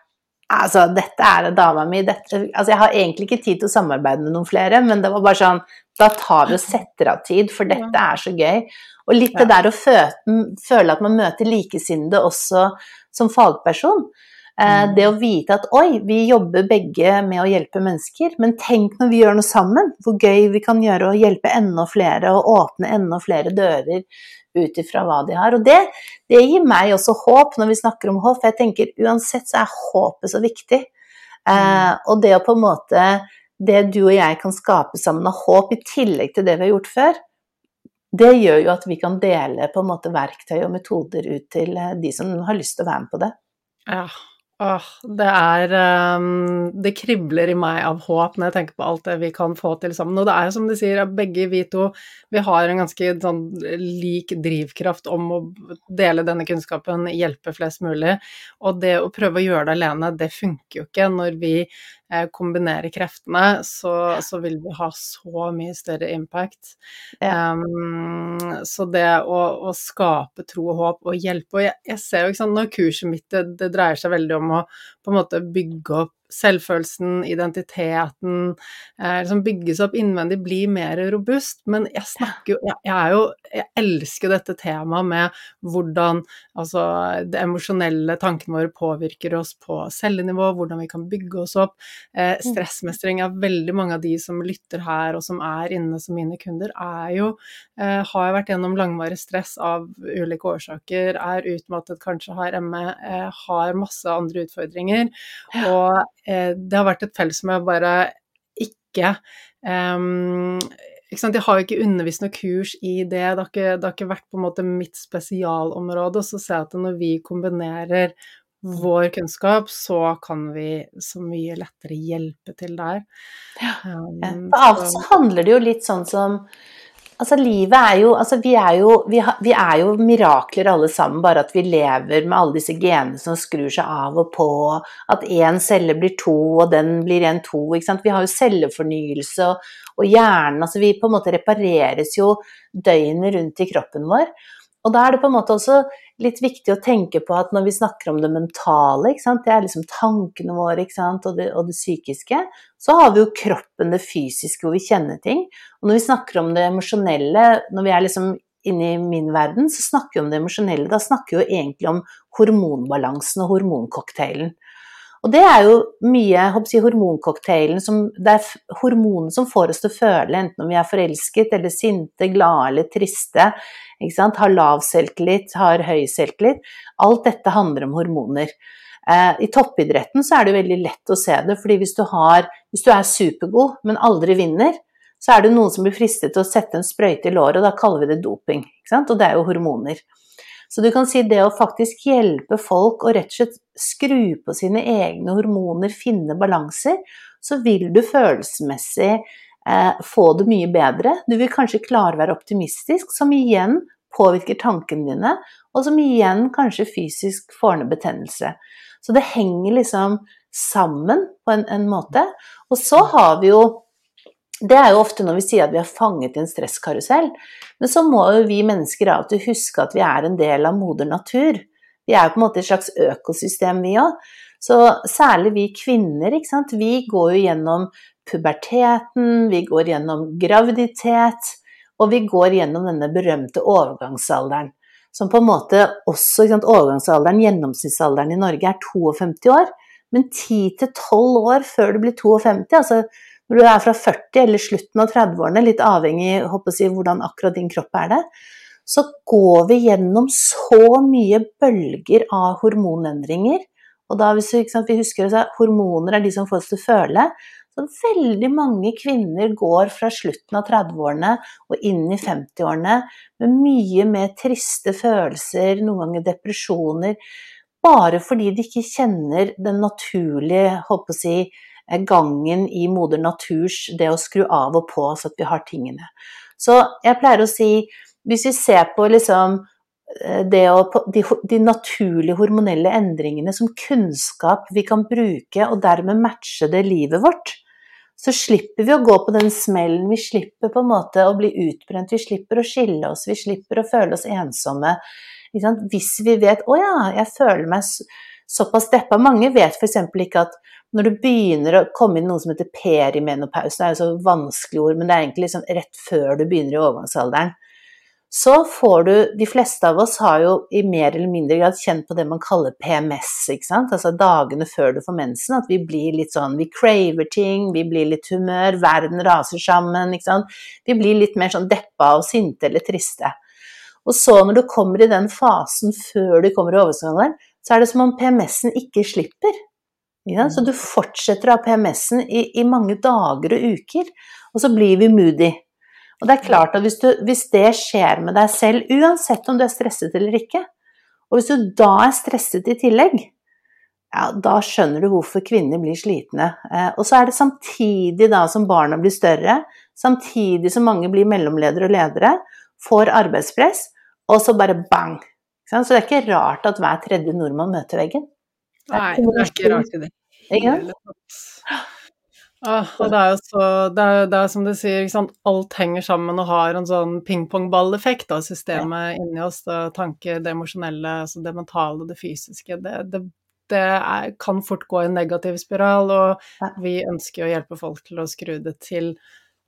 Altså, dette er dama mi. Dette, altså, jeg har egentlig ikke tid til å samarbeide med noen flere, men det var bare sånn Da tar vi og setter av tid, for dette er så gøy. Og litt det der å føle at man møter likesinnede også som fagperson. Eh, mm. Det å vite at oi, vi jobber begge med å hjelpe mennesker, men tenk når vi gjør noe sammen, hvor gøy vi kan gjøre å hjelpe enda flere og åpne enda flere dører ut ifra hva de har. Og det, det, gir meg også håp når vi snakker om håp, for jeg tenker uansett så er håpet så viktig. Eh, mm. og det å på en måte Det du og jeg kan skape sammen av håp, i tillegg til det vi har gjort før, det gjør jo at vi kan dele på en måte verktøy og metoder ut til eh, de som har lyst til å være med på det. Ja, Åh, det er um, Det kribler i meg av håp når jeg tenker på alt det vi kan få til sammen. Og det er jo som du sier, begge vi to vi har en ganske sånn lik drivkraft om å dele denne kunnskapen, hjelpe flest mulig. Og det å prøve å gjøre det alene, det funker jo ikke når vi eh, kombinerer kreftene, så, så, vil vi ha så mye større impact. Ja. Um, så det å, å, skape tro og håp og hjelpe Og jeg, jeg ser jo ikke sant, når kurset mitt det, det dreier seg veldig om å på en måte bygge opp selvfølelsen, identiteten, eh, liksom bygges opp innvendig, blir mer robust. Men jeg snakker jo jeg, jeg, er jo Jeg elsker dette temaet med hvordan altså det emosjonelle tankene våre påvirker oss på cellenivå, hvordan vi kan bygge oss opp. Eh, mm. stressmestring av veldig mange av de som lytter her, og som er inne som mine kunder, er jo eh, Har vært gjennom langvarig stress av ulike årsaker, er utmattet, kanskje har ME, eh, har masse andre utfordringer. Og det har vært et felt som jeg bare ikke um? Jeg har jo ikke undervist noe kurs i det, det har, ikke, det har ikke vært på en måte mitt spesialområde. Og så ser jeg at når vi kombinerer vår kunnskap, så kan vi så mye lettere hjelpe til der. Ja. Um, For alt så handler det jo litt sånn som Altså, livet er jo Altså, vi er jo, vi, er jo mirakler alle sammen, bare at vi lever med alle disse genene som skrur seg av og på. At én celle blir to, og den blir en to. Ikke sant? Vi har jo cellefornyelse, og, og hjernen Altså, vi på en måte repareres jo døgnet rundt i kroppen vår. Og da er det på en måte også litt viktig å tenke på at når vi snakker om det mentale, det er liksom tankene våre og det, og, det, psykiske, så har vi jo kroppen, det fysiske, hvor vi kjenner ting. Og når vi snakker om det emosjonelle, når vi er liksom inne i min verden, så snakker vi om det emosjonelle. Da snakker vi jo egentlig om hormonbalansen og hormoncocktailen. Og det er jo mye jeg, hormoncocktailen som Det er hormonene som får oss til å føle, enten om vi er forelsket eller sinte, glade eller triste. Har lav selvtillit, har høy selvtillit. Alt dette handler om hormoner. Eh, I toppidretten så er det veldig lett å se det, fordi hvis du, har, hvis du er supergod, men aldri vinner, så er det noen som blir fristet til å sette en sprøyte i låret, og da kaller vi det doping. Og det er jo hormoner. Så du kan si det å faktisk hjelpe folk å rett og slett skru på sine egne hormoner, finne balanser, så vil du følelsesmessig eh, få det mye bedre. Du vil kanskje klare å være optimistisk, som igjen påvirker tankene dine, og som igjen kanskje fysisk får ned betennelse. Så det henger liksom sammen på en, en måte. Og så har vi jo det er jo ofte når vi sier at vi har fanget i en stresskarusell. Men så må jo vi mennesker av og til huske at vi er en del av moder natur. Vi er jo på en måte et slags økosystem, vi òg. Så særlig vi kvinner, ikke sant. Vi går jo gjennom puberteten, vi går gjennom graviditet, og vi går gjennom denne berømte overgangsalderen. Som på en måte også sant, Overgangsalderen, gjennomsnittsalderen i Norge, er 52 år. Men 10-12 år før du blir 52, altså når du er fra 40 eller slutten av 30-årene, litt avhengig av jeg, hvordan akkurat din kropp er det, så går vi gjennom så mye bølger av hormonendringer. Og da hvis vi, sant, vi husker at hormoner er de som får oss til å føle, så veldig mange kvinner går fra slutten av 30-årene og inn i 50-årene med mye mer triste følelser, noen ganger depresjoner, bare fordi de ikke kjenner den naturlige, håper å si, gangen i moder naturs det å skru av og på så at vi har tingene. Så jeg pleier å si hvis vi ser på liksom eh, å, de, de, naturlige hormonelle endringene som kunnskap vi kan bruke, og dermed matche det livet vårt, så slipper vi å gå på den smellen. Vi slipper på en måte å bli utbrent, vi slipper å skille oss, vi slipper å føle oss ensomme. Hvis vi vet 'Å ja, jeg føler meg såpass deppa'. Mange vet f.eks. ikke at når du begynner å komme inn noe som heter perimenopausen, det er jo så vanskelig ord, men det er egentlig liksom rett før du begynner i overgangsalderen, så får du De fleste av oss har jo i mer eller mindre grad kjent på det man kaller PMS, ikke sant, altså dagene før du får mensen, at vi blir litt sånn Vi craver ting, vi blir litt humør, verden raser sammen, ikke sant. Vi blir litt mer sånn deppa og sinte eller triste. Og så når du kommer i den fasen før du kommer i overgangsalderen, så er det som om PMS-en ikke slipper. Ja, så du fortsetter å ha PMS-en i, i, mange dager og uker, og så blir vi moody. Og det er klart at hvis, du, hvis, det skjer med deg selv, uansett om du er stresset eller ikke, og hvis du da er stresset i tillegg, ja, da skjønner du hvorfor kvinner blir slitne. Eh, og så er det samtidig da som barna blir større, samtidig som mange blir mellomledere og ledere, får arbeidspress, og så bare bang! Så det er ikke rart at hver tredje nordmann møter veggen. Nei, det er ikke rart i det hele tatt. Ah, og det er jo så det er, det er som du sier, alt henger sammen og har en sånn pingpongballeffekt av systemet ja. inni oss. Det tanker, det emosjonelle, altså det mentale, det fysiske. Det, det, det er, kan fort gå i en negativ spiral, og vi ønsker å hjelpe folk til å skru det til,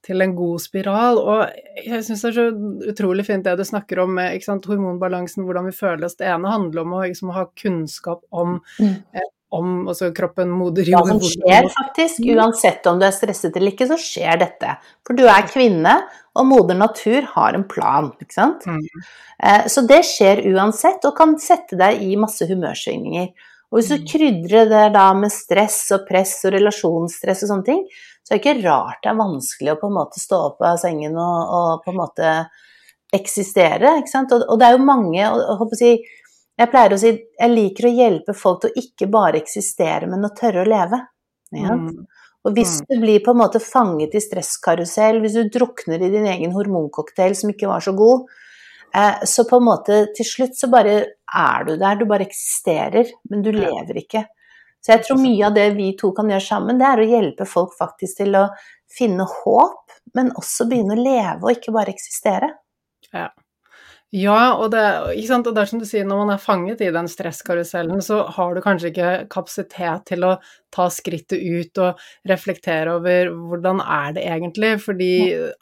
til en god spiral. Og jeg syns det er så utrolig fint det du snakker om med hormonbalansen, hvordan vi føler oss. Det ene handler om å liksom, ha kunnskap om mm. eh, om altså kroppen, moder jord Ja, det skjer faktisk. Uansett om du er stresset eller ikke, så skjer dette. For du er kvinne, og moder natur har en plan, ikke sant. Mm. Eh, så det skjer uansett, og kan sette deg i masse humørsvingninger. Og hvis du mm. krydrer det da med stress og press og relasjonsstress og sånne ting, så det er ikke rart det er vanskelig å på en måte stå opp av sengen og, og på en måte eksistere, ikke sant. Og, og det er jo mange, og, og si jeg pleier å si jeg liker å hjelpe folk til å ikke bare eksistere, men å tørre å leve. Ja? Mm. Og hvis mm. du blir på en måte fanget i stresskarusell, hvis du drukner i din egen hormoncocktail som ikke var så god, eh, så på en måte til slutt så bare er du der, du bare eksisterer, men du lever ikke. Så jeg tror mye av det vi to kan gjøre sammen, det er å hjelpe folk faktisk til å finne håp, men også begynne å leve og ikke bare eksistere. Ja. Ja, og det, og det, er som du sier, når man er fanget i den stresskarusellen, så har du kanskje ikke kapasitet til å ta skrittet ut og reflektere over hvordan er det egentlig, fordi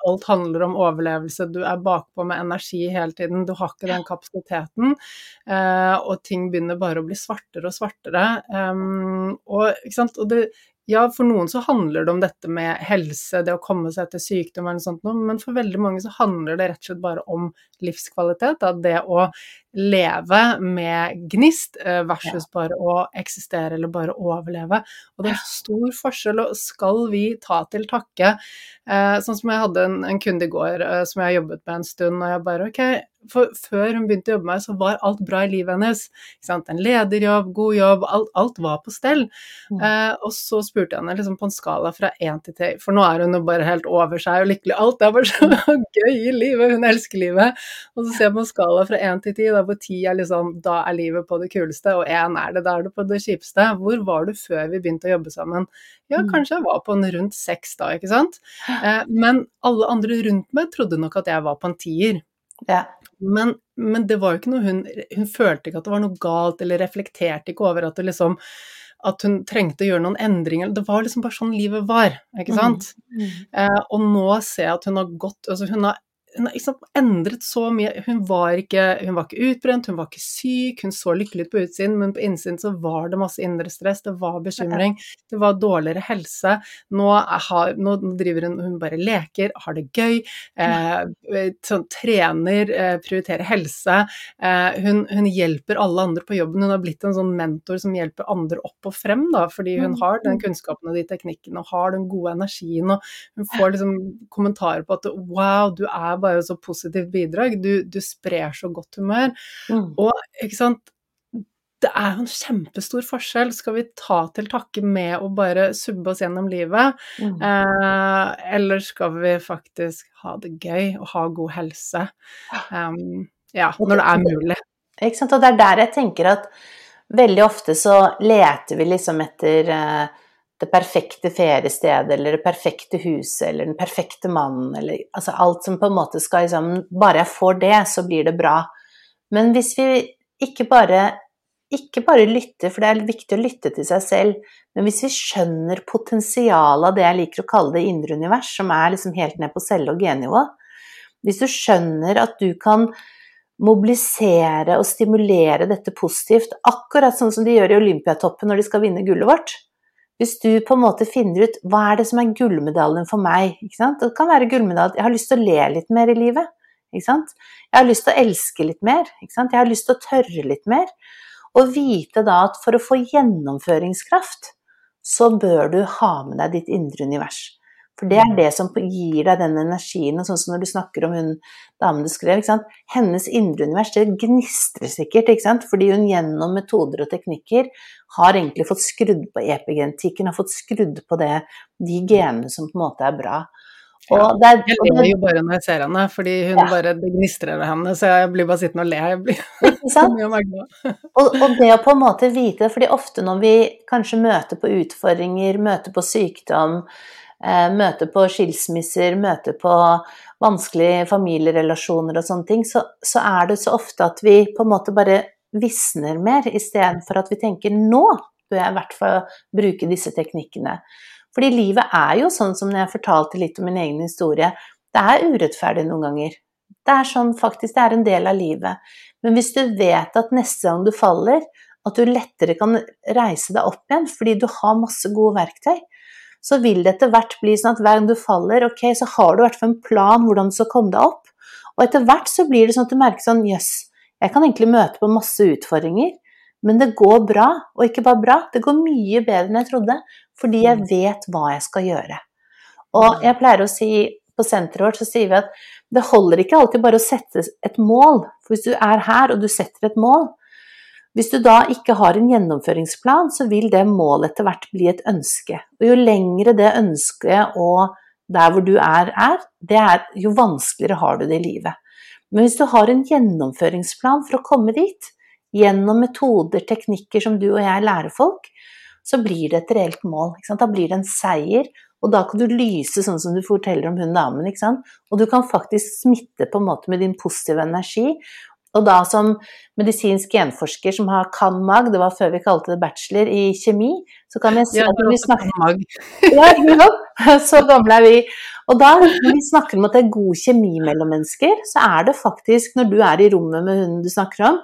alt handler om overlevelse. Du er bakpå med energi hele tiden, du har ikke den kapasiteten, eh, og ting begynner bare å bli svartere og svartere. Og, og det, ja, for noen så handler det om dette med helse, det å komme seg etter sykdom eller noe sånt, men for veldig mange så handler det rett og slett bare om livskvalitet. Da. Det å leve med gnist versus versus bare å eksistere eller bare overleve. Og det er stor forskjell, og skal vi ta til takke eh, Sånn som jeg hadde en, en kunde i går eh, som jeg har jobbet med en stund, og jeg bare OK, for før hun begynte å jobbe med meg, så var alt bra i livet hennes. En lederjobb, god jobb, alt, alt var på stell. Mm. Eh, og så spurte jeg henne liksom på en skala fra én til ti, for nå er hun jo bare helt over seg og lykkelig. Alt er bare så gøy i livet, hun elsker livet. Og så ser jeg på en skala fra én til ti, hvor ti er liksom da er livet på det kuleste, og én er det, da er det på det kjipeste. Hvor var du før vi begynte å jobbe sammen? Ja, mm. kanskje jeg var på en rundt seks da, ikke sant. Eh, men alle andre rundt meg trodde nok at jeg var på en tier. Ja. Men, men, det var jo ikke noe hun Hun følte ikke at det var noe galt, eller reflekterte ikke over at det liksom at hun trengte å gjøre noen endringer. Det var liksom bare sånn livet var, ikke mm, sant. Mm. Mm. Eh, og nå ser jeg at hun har gått altså hun har hun har liksom endret så mye. Hun var, ikke, hun var ikke utbrent, hun var ikke syk, hun så lykkelig ut på utsiden, men på innsiden så var det masse indre stress, det var bekymring, det var dårligere helse. Nå, har, nå driver hun Hun bare leker, har det gøy, eh, sånn, trener, eh, prioriterer helse. Eh, hun, hun, hjelper alle andre på jobben. Hun har blitt en sånn mentor som hjelper andre opp og frem, da, fordi hun mm, har den kunnskapen og de teknikkene og har den gode energien, og hun får liksom kommentarer på at wow, du er bare bare så positivt bidrag. Du, du sprer så godt humør. Mm. Og ikke sant det er jo en kjempestor forskjell. Skal vi ta til takke med å bare subbe oss gjennom livet, mm. eh, eller skal vi faktisk ha det gøy og ha god helse? Um, ja, når det er mulig. Ikke sant. Og det er der jeg tenker at veldig ofte så leter vi liksom etter eh, det perfekte feriestedet eller det perfekte huset eller den perfekte mannen eller altså alt som på en måte skal liksom Bare jeg får det, så blir det bra. Men hvis vi ikke bare ikke bare lytter, for det er viktig å lytte til seg selv, men hvis vi skjønner potensialet av det jeg liker å kalle det indre univers, som er liksom helt ned på celle- og gennivå Hvis du skjønner at du kan mobilisere og stimulere dette positivt, akkurat sånn som de gjør i Olympiatoppen når de skal vinne gullet vårt, hvis du på en måte finner ut hva er det som er gullmedaljen for meg Det kan være gullmedaljen Jeg har lyst til å le litt mer i livet. Jeg har lyst til å elske litt mer. Jeg har lyst til å tørre litt mer. Og vite da at for å få gjennomføringskraft, så bør du ha med deg ditt indre univers. For det er det som gir deg den energien. Og sånn som når du snakker om hun damen du skrev, hennes indre univers det gnistrer sikkert, ikke sant? fordi hun gjennom metoder og teknikker har egentlig fått skrudd på epigenetikken, har fått skrudd på det, de genene som på en måte er bra. Og det er, jeg ler jo bare når jeg ser henne, fordi hun ja. bare gnistrer ved henne, så jeg blir bare sittende og le. Jeg blir så mye og, og, det å på en måte vite det, fordi ofte når vi kanskje møter på utfordringer, møter på sykdom, eh, møter på skilsmisser, møte på vanskelige familierelasjoner og sånne ting, så, så er det så ofte at vi på en måte bare visner mer, istedenfor at vi tenker nå bør jeg i hvert fall bruke disse teknikkene. Fordi livet er jo sånn som når jeg fortalte litt om min egen historie, det er urettferdig noen ganger. Det er sånn faktisk, det er en del av livet. Men hvis du vet at neste gang du faller, at du lettere kan reise deg opp igjen fordi du har masse gode verktøy, så vil det etter hvert bli sånn at hver gang du faller, ok, så har du i hvert fall en plan hvordan du skal komme deg opp. Og etter hvert så blir det sånn at du merker sånn jøss, yes, jeg kan egentlig møte på masse utfordringer, men det går bra. Og ikke bare bra, det går mye bedre enn jeg trodde, fordi jeg mm. vet hva jeg skal gjøre. Og jeg pleier å si på senteret vårt så sier vi at det holder ikke alltid bare å sette et mål. For hvis du er her og du setter et mål, hvis du da ikke har en gjennomføringsplan, så vil det målet etter hvert bli et ønske. Og jo lengre det ønsket og der hvor du er, er, er, jo vanskeligere har du det i livet. Men hvis du har en gjennomføringsplan for å komme dit, gjennom metoder, teknikker som du og jeg lærer folk, så blir det et reelt mål. Da blir det en seier, og da kan du lyse sånn som du forteller om hun damen. Og du kan faktisk smitte på en måte med din positive energi. Og da som medisinsk genforsker som har kan-mag, det var før vi kalte det bachelor i kjemi, så kan jeg si at når vi snakker ja, Så gamle er vi. Og da når vi snakker om at det er god kjemi mellom mennesker, så er det faktisk, når du er i rommet med hunden du snakker om,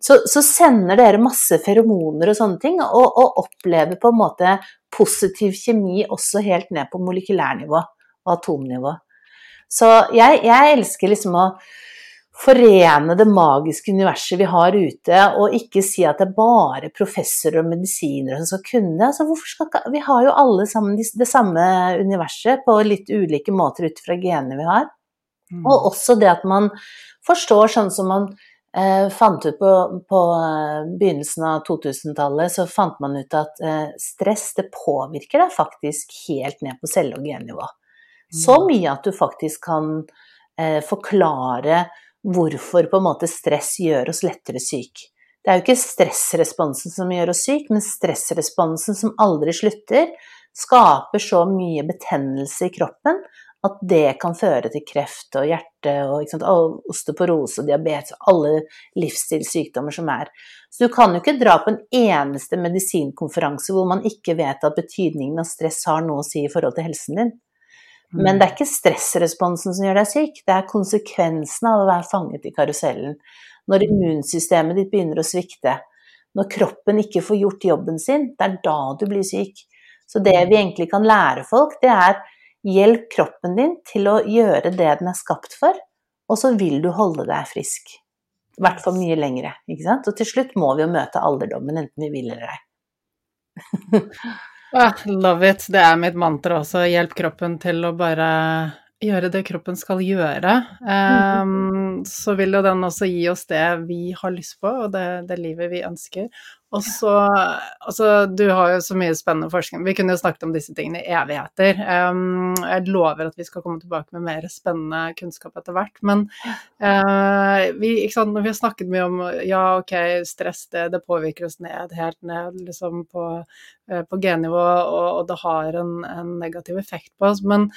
så, så, sender dere masse feromoner og sånne ting, og, og, opplever på en måte positiv kjemi også helt ned på molekylærnivå og atomnivå. Så jeg, jeg elsker liksom å forene det magiske universet vi har ute, og ikke si at det er bare professorer og medisinere som skal kunne. Altså, skal, vi har jo alle sammen det samme universet på litt ulike måter ut fra genene vi har. Mm. Og også det at man forstår sånn som man eh, fant ut på, på eh, begynnelsen av 2000-tallet, så fant man ut at eh, stress det påvirker deg faktisk helt ned på celle- og gennivå. Så mm. mye at du faktisk kan eh, forklare hvorfor på en måte stress gjør oss lettere syk. Det er jo ikke stressresponsen som gjør oss syk, men stressresponsen som aldri slutter, skaper så mye betennelse i kroppen at det kan føre til kreft og hjerte og sant, osteoporose diabetes og alle livsstilssykdommer som er. Så du kan jo ikke dra på en eneste medisinkonferanse hvor man ikke vet at betydningen av stress har noe å si i forhold til helsen din. Men det er ikke stressresponsen som gjør deg syk, det er konsekvensen av å være fanget i karusellen. Når immunsystemet ditt begynner å svikte, når kroppen ikke får gjort jobben sin, det er da du blir syk. Så det vi egentlig kan lære folk, det er Hjelp kroppen din til å gjøre det den er skapt for, og så vil du holde deg frisk. I hvert fall mye lengre. ikke sant? Og til slutt må vi jo møte alderdommen, enten vi vil eller ei. ah, love it. Det er mitt mantra også. Hjelp kroppen til å bare gjøre det kroppen skal gjøre. Um, så vil jo den også gi oss det vi har lyst på, og det, det livet vi ønsker. Og så Altså, du har jo så mye spennende forskning. Vi kunne jo snakket om disse tingene i evigheter. Um, jeg lover at vi skal komme tilbake med mer spennende kunnskap etter hvert. Men uh, vi, sant, når vi har snakket mye om ja, ok, stress det, det påvirker oss ned, helt ned liksom på, uh, på gennivå, og, og, det har en, en negativ effekt på oss. men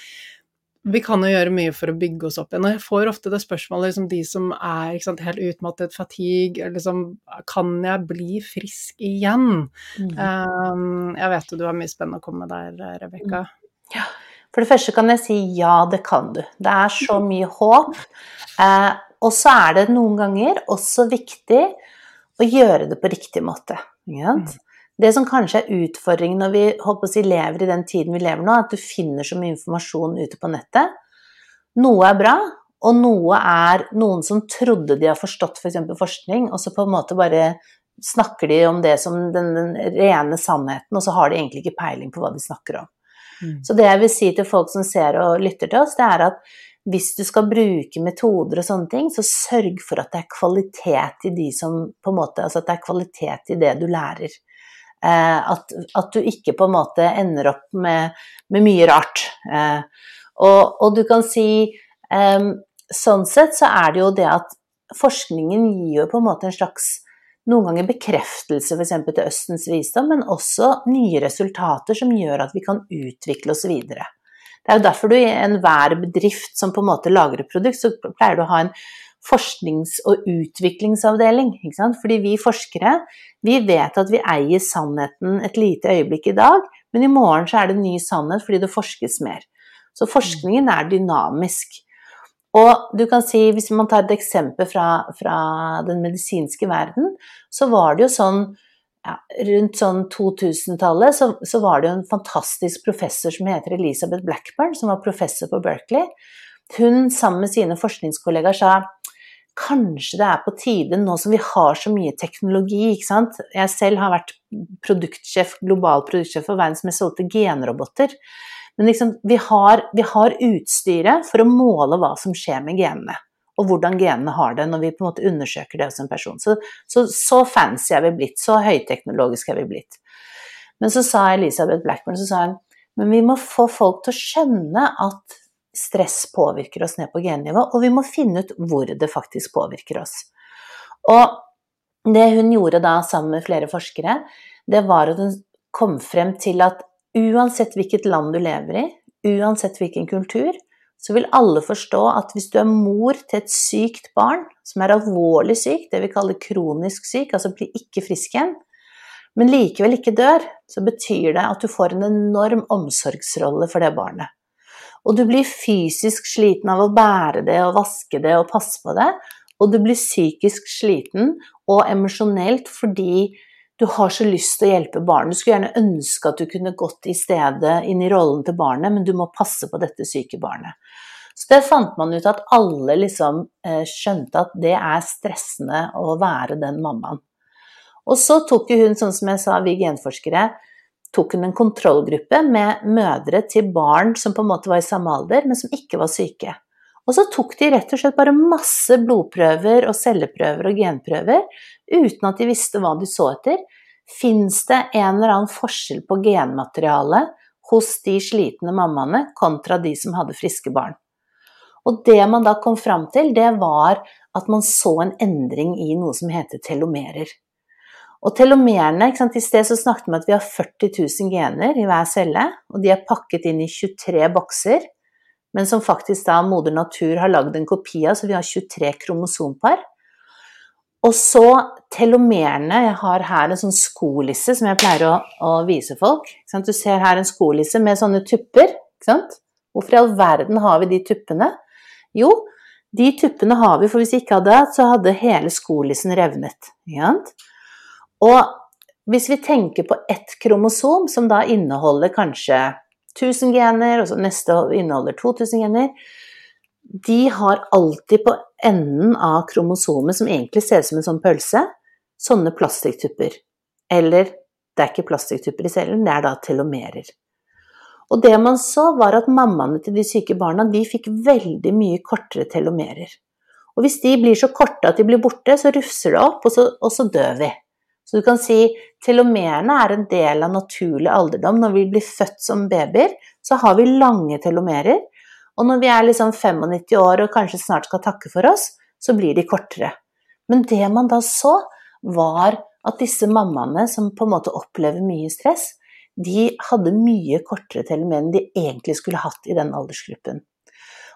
vi kan jo gjøre mye for å bygge oss opp igjen. Og jeg får ofte det spørsmålet, liksom de som er sant, helt utmattet, fatigue, liksom Kan jeg bli frisk igjen? Mm. Um, jeg vet jo du har mye spennende å komme med der, Rebekka. Mm. Ja. For det første kan jeg si ja, det kan du. Det er så mye håp. Eh, og så er det noen ganger også viktig å gjøre det på riktig måte. Ikke sant? Mm. Det som kanskje er utfordringen når vi si, lever i den tiden vi lever nå, er at du finner så mye informasjon ute på nettet. Noe er bra, og noe er noen som trodde de har forstått f.eks. For forskning, og så på en måte bare snakker de om det som den, den, rene sannheten, og så har de egentlig ikke peiling på hva de snakker om. Mm. Så det jeg vil si til folk som ser og lytter til oss, det er at hvis du skal bruke metoder og sånne ting, så sørg for at det er kvalitet i de som på en måte, altså at det er kvalitet i det du lærer. Eh, at, at, du ikke på en måte ender opp med, med mye rart. Eh, og, og, du kan si eh, Sånn sett så er det jo det at forskningen gir jo på en måte en slags noen ganger bekreftelse f.eks. til Østens visdom, men også nye resultater som gjør at vi kan utvikle oss videre. Det er jo derfor du i enhver bedrift som på en måte lager et produkt, så pleier du å ha en forsknings- og utviklingsavdeling. Fordi vi forskere vi vet at vi eier sannheten et lite øyeblikk i dag, men i morgen så er det ny sannhet fordi det forskes mer. Så forskningen er dynamisk. Og du kan si, hvis man tar et eksempel fra, fra den medisinske verden, så var det jo sånn ja, rundt sånn 2000-tallet så, så, var det jo en fantastisk professor som heter Elisabeth Blackburn, som var professor på Berkeley. Hun sammen med sine forskningskollegaer sa kanskje det er på tide, nå som vi har så mye teknologi, ikke sant Jeg selv har vært produktsjef, global produktsjef for verdens mest solgte genroboter. Men liksom, vi, har, vi har utstyret for å måle hva som skjer med genene og hvordan genene har det når vi på en måte undersøker det hos en person. Så, så, så fancy er vi blitt, så høyteknologisk er vi blitt. Men så sa Elisabeth Blackburn så sa hun, men vi må få folk til å skjønne at stress påvirker oss ned på gennivå, og vi må finne ut hvor det faktisk påvirker oss. Og det hun gjorde da sammen med flere forskere, det var at hun kom frem til at uansett hvilket land du lever i, uansett hvilken kultur, så vil alle forstå at hvis du er mor til et sykt barn, som er alvorlig syk, det vi kaller kronisk syk, altså blir ikke frisk igjen, men likevel ikke dør, så betyr det at du får en enorm omsorgsrolle for det barnet. Og du blir fysisk sliten av å bære det og vaske det og passe på det, og du blir psykisk sliten og emosjonelt fordi du har så lyst til å hjelpe barnet. Du skulle gjerne ønske at du kunne gått i stedet inn i rollen til barnet, men du må passe på dette syke barnet. Så det fant man ut at alle liksom eh, skjønte at det er stressende å være den mammaen. Og så tok hun, sånn som jeg sa, vi genforskere, tok hun en kontrollgruppe med mødre til barn som på en måte var i samme alder, men som ikke var syke. Og så tok de rett og slett bare masse blodprøver og celleprøver og genprøver uten at de visste hva de så etter. Fins det en eller annen forskjell på genmaterialet hos de slitne mammaene kontra de som hadde friske barn? Og det man da kom fram til, det var at man så en endring i noe som heter telomerer. Og telomerene, I sted så snakket vi om at vi har 40 000 gener i hver celle, og de er pakket inn i 23 bokser men som faktisk da moder natur har lagd en kopi av, så vi har 23 kromosompar. Og så telomerene. Jeg har her en sånn skolisse som jeg pleier å, å vise folk. Du ser her en skolisse med sånne tupper. Hvorfor i all verden har vi de tuppene? Jo, de tuppene har vi, for hvis vi ikke hadde det, så hadde hele skolissen revnet. Og hvis vi tenker på ett kromosom, som da inneholder kanskje 1000 gener, og så neste inneholder 2000 gener. De har alltid på enden av kromosomet, som egentlig ser ut som en sånn pølse, sånne plastikktupper. Eller det er ikke plastikktupper i cellen, det er da telomerer. Og det man så, var at mammaene til de syke barna de fikk veldig mye kortere telomerer. Og hvis de blir så korte at de blir borte, så rufser det opp, og så, og så dør vi. Så du kan si telomerene er en del av naturlig alderdom. Når vi blir født som babyer, så har vi lange telomerer. Og når vi er liksom 95 år og kanskje snart skal takke for oss, så blir de kortere. Men det man da så, var at disse mammaene som på en måte opplever mye stress, de hadde mye kortere telomer enn de egentlig skulle hatt i den aldersgruppen.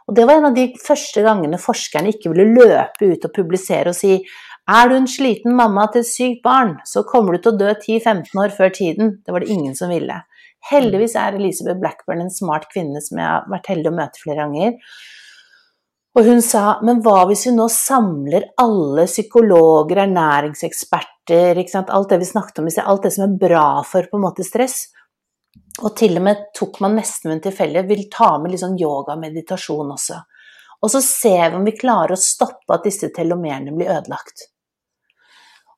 Og Det var en av de første gangene forskerne ikke ville løpe ut og publisere og si er du en sliten mamma til et sykt barn, så kommer du til å dø 10-15 år før tiden. Det var det ingen som ville. Heldigvis er Elisabeth Blackburn en smart kvinne som jeg har vært heldig å møte flere ganger. Og hun sa men hva hvis vi nå samler alle psykologer, ernæringseksperter, alt det vi snakket om i sted, alt det som er bra for på en måte stress, og til og med tok man nesten en tilfeldighet, vil ta med litt sånn yoga og meditasjon også. Og så ser vi om vi klarer å stoppe at disse telomerene blir ødelagt.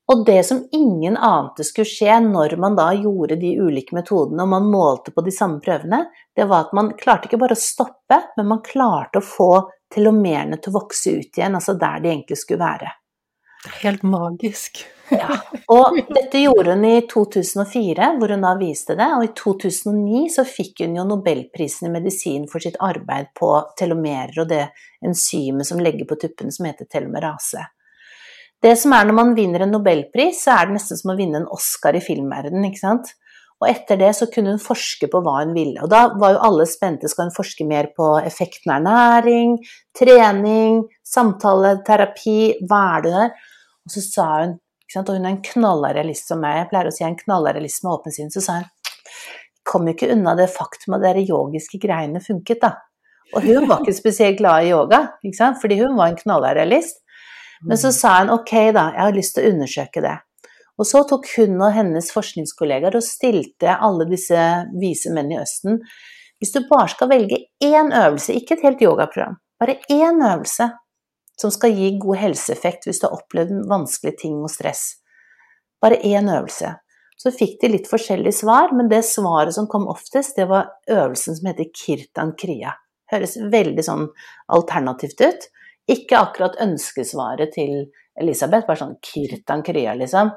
Og det som ingen ante skulle skje når man da gjorde de ulike metodene og man målte på de samme prøvene, det var at man klarte ikke bare å stoppe, men man klarte å få telomerene til å vokse ut igjen, altså der de egentlig skulle være. Helt magisk. Ja, og dette gjorde hun i 2004, hvor hun da viste det, og i 2009 så fikk hun jo nobelprisen i medisin for sitt arbeid på telomerer og det enzymet som legger på tuppene som heter telomerase. Det som er når man vinner en nobelpris, så er det nesten som å vinne en Oscar i filmverdenen, ikke sant. Og etter det så kunne hun forske på hva hun ville. Og da var jo alle spente, skal hun forske mer på effekten av ernæring, trening, samtaleterapi, hva er det der? Og så sa hun, og hun er en knalla realist som meg, jeg pleier å si en knalla realist med åpen sinn, så sa hun kom jo ikke unna det faktum at de yogiske greiene funket, da. Og hun var ikke spesielt glad i yoga, fordi hun var en knalla realist. Men så sa hun ok, da, jeg har lyst til å undersøke det. Og så tok hun og hennes forskningskollegaer og stilte alle disse vise menn i Østen Hvis du bare skal velge én øvelse, ikke et helt yogaprogram, bare én øvelse som skal gi god helseeffekt hvis du har opplevd vanskelige ting og stress, bare én øvelse. Så fikk de litt forskjellige svar, men det svaret som kom oftest, det var øvelsen som heter Kirtan Kriya. Høres veldig sånn alternativt ut. Ikke akkurat ønskesvaret til Elisabeth, bare sånn Kirtan Kriya, liksom.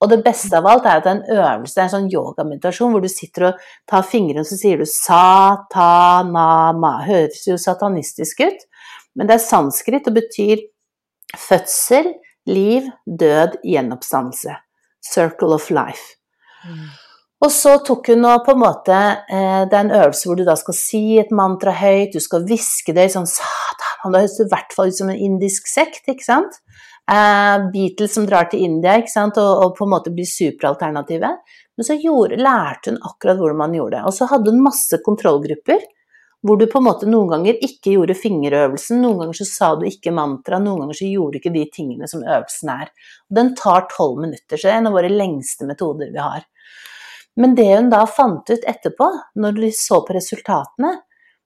Og det beste av alt er at det er en øvelse, det er en sånn yogameditasjon hvor du sitter og tar fingrene så sier du satanama. Høres jo satanistisk ut, men det er sanskrit og betyr fødsel, liv, død, gjenoppstandelse. Circle of life. Mm. Og så tok hun og på en måte eh, Det er en øvelse hvor du da skal si et mantra høyt, du skal hviske det sånn satan, Det høres i hvert fall ut som en indisk sekt, ikke sant? Eh, Beatles som drar til India ikke sant? Og, og på en måte blir superalternative. Men så gjorde, lærte hun akkurat hvordan man gjorde det. Og så hadde hun masse kontrollgrupper hvor du på en måte noen ganger ikke gjorde fingerøvelsen, noen ganger så sa du ikke mantra, noen ganger så gjorde du ikke de tingene som øvelsen er. Og den tar tolv minutter, så det er en av våre lengste metoder vi har. Men det hun da fant ut etterpå, når de så på resultatene,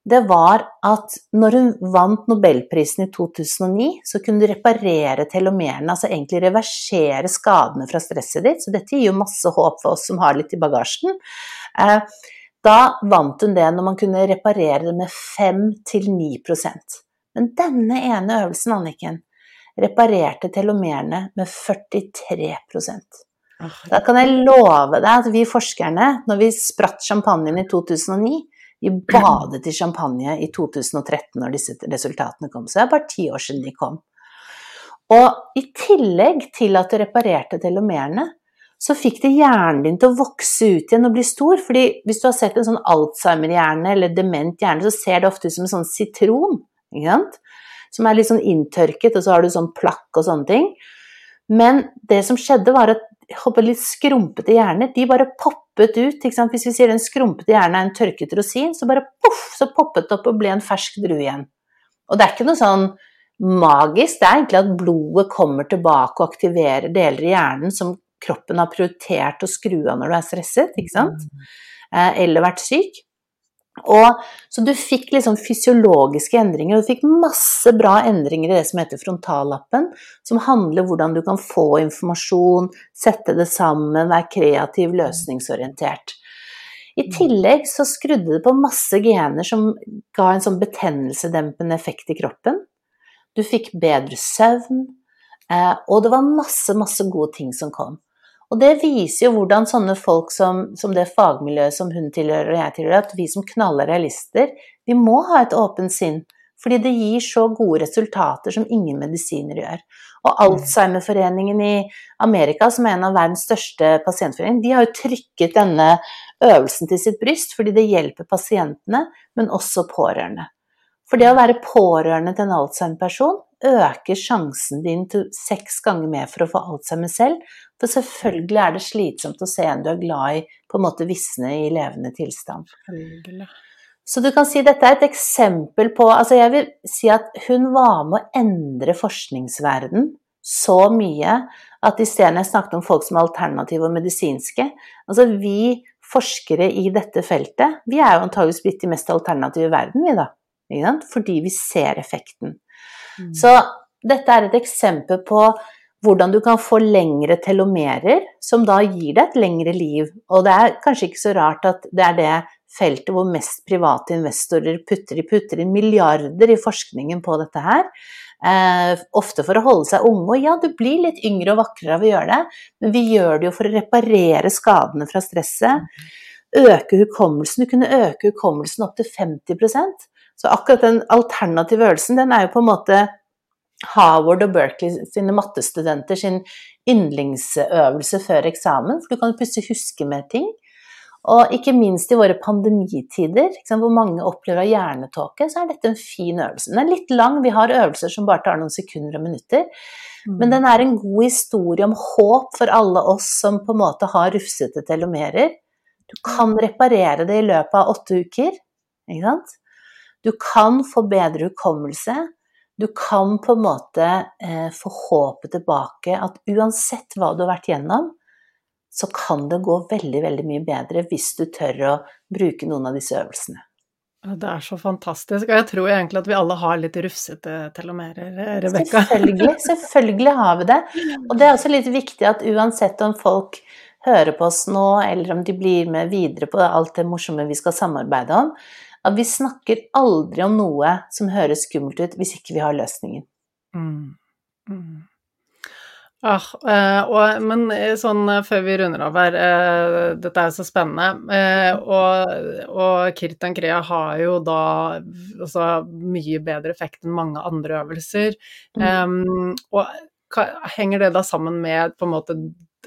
det var at når hun vant nobelprisen i 2009, så kunne du reparere telomerene, altså egentlig reversere skadene fra stresset ditt. Så dette gir jo masse håp for oss som har litt i bagasjen. Eh, da vant hun det når man kunne reparere det med 5-9% Men denne ene øvelsen, Anniken, reparerte telomerene med 43% da kan jeg love deg at vi forskerne, når vi spratt champagnen i 2009 Vi badet i champagne i 2013 når disse resultatene kom, så det er bare ti år siden de kom. Og i tillegg til at det reparerte telomerene, så fikk det hjernen din til å vokse ut igjen og bli stor. fordi hvis du har sett en sånn Alzheimer-hjerne eller dement hjerne, så ser det ofte ut som en sånn sitron. Som er litt sånn inntørket, og så har du sånn plakk og sånne ting. Men det som skjedde, var at håper, litt skrumpete hjerner, de bare poppet ut. Hvis vi sier en skrumpete hjerne er en tørket rosin, så bare poff, så poppet det opp og ble en fersk drue igjen. Og det er ikke noe sånn magisk, det er egentlig at blodet kommer tilbake og aktiverer deler i hjernen som kroppen har prioritert å skru av når du er stresset, ikke sant? Mm. Eh, eller vært syk. Og, så du fikk liksom fysiologiske endringer, og du fikk masse bra endringer i det som heter frontallappen, som handler om hvordan du kan få informasjon, sette det sammen, være kreativ, løsningsorientert. I tillegg så skrudde det på masse gener som ga en sånn betennelsedempende effekt i kroppen. Du fikk bedre søvn, eh, og det var masse, masse gode ting som kom. Og det viser jo hvordan sånne folk som, som, det fagmiljøet som hun tilhører og jeg tilhører, at vi som knaller realister, vi må ha et åpent sinn. Fordi det gir så gode resultater som ingen medisiner gjør. Og Alzheimerforeningen i Amerika, som er en av verdens største pasientforeninger, de har jo trykket denne øvelsen til sitt bryst fordi det hjelper pasientene, men også pårørende. For det å være pårørende til en Alzheimer-person øker sjansen din til seks ganger mer for å få Alzheimer selv. For selvfølgelig er det slitsomt å se en du er glad i, på en måte visne i levende tilstand. Så du kan si dette er et eksempel på Altså, jeg vil si at hun var med å endre forskningsverden så mye at isteden jeg snakket om folk som er alternative og medisinske Altså, vi forskere i dette feltet, vi er jo antageligvis blitt de mest alternative i verden, vi da. Fordi vi ser effekten. Mm. Så dette er et eksempel på hvordan du kan få lengre telomerer, som da gir deg et lengre liv. Og det er kanskje ikke så rart at det er det feltet hvor mest private investorer putter. Putter inn milliarder i forskningen på dette her. Eh, ofte for å holde seg unge. Og ja, du blir litt yngre og vakrere av å gjøre det, men vi gjør det jo for å reparere skadene fra stresset. Øke hukommelsen. Du kunne øke hukommelsen opp til 50 Så akkurat den alternative øvelsen, den er jo på en måte Howard og Berkeley sine mattestudenter sin yndlingsøvelse før eksamen, for du kan plutselig huske med ting. Og ikke minst i våre pandemitider, hvor mange opplever hjernetåke, så er dette en fin øvelse. Den er litt lang, vi har øvelser som bare tar noen sekunder og minutter. Men den er en god historie om håp for alle oss som på en måte har rufsete telomerer. Du kan reparere det i løpet av åtte uker. Ikke sant? Du kan få bedre hukommelse. Du kan på en måte eh, få håpet tilbake at uansett hva du har vært gjennom, så kan det gå veldig, veldig mye bedre hvis du tør å bruke noen av disse øvelsene. Det er så fantastisk. Og jeg tror egentlig at vi alle har litt rufsete telomerer, Rebekka. Selvfølgelig, selvfølgelig har vi det. Og det er også litt viktig at uansett om folk hører på oss nå, eller om de blir med videre på alt det morsomme vi skal samarbeide om, at vi snakker aldri om noe som høres skummelt ut, hvis ikke vi har løsningen. Mm. Mm. Ah, eh, og, men eh, sånn eh, før vi runder av her, eh, dette er jo så spennende, eh, og, og Kirtan Kriya har jo da altså, mye bedre effekt enn mange andre øvelser. Mm. Um, og henger det da sammen med på en måte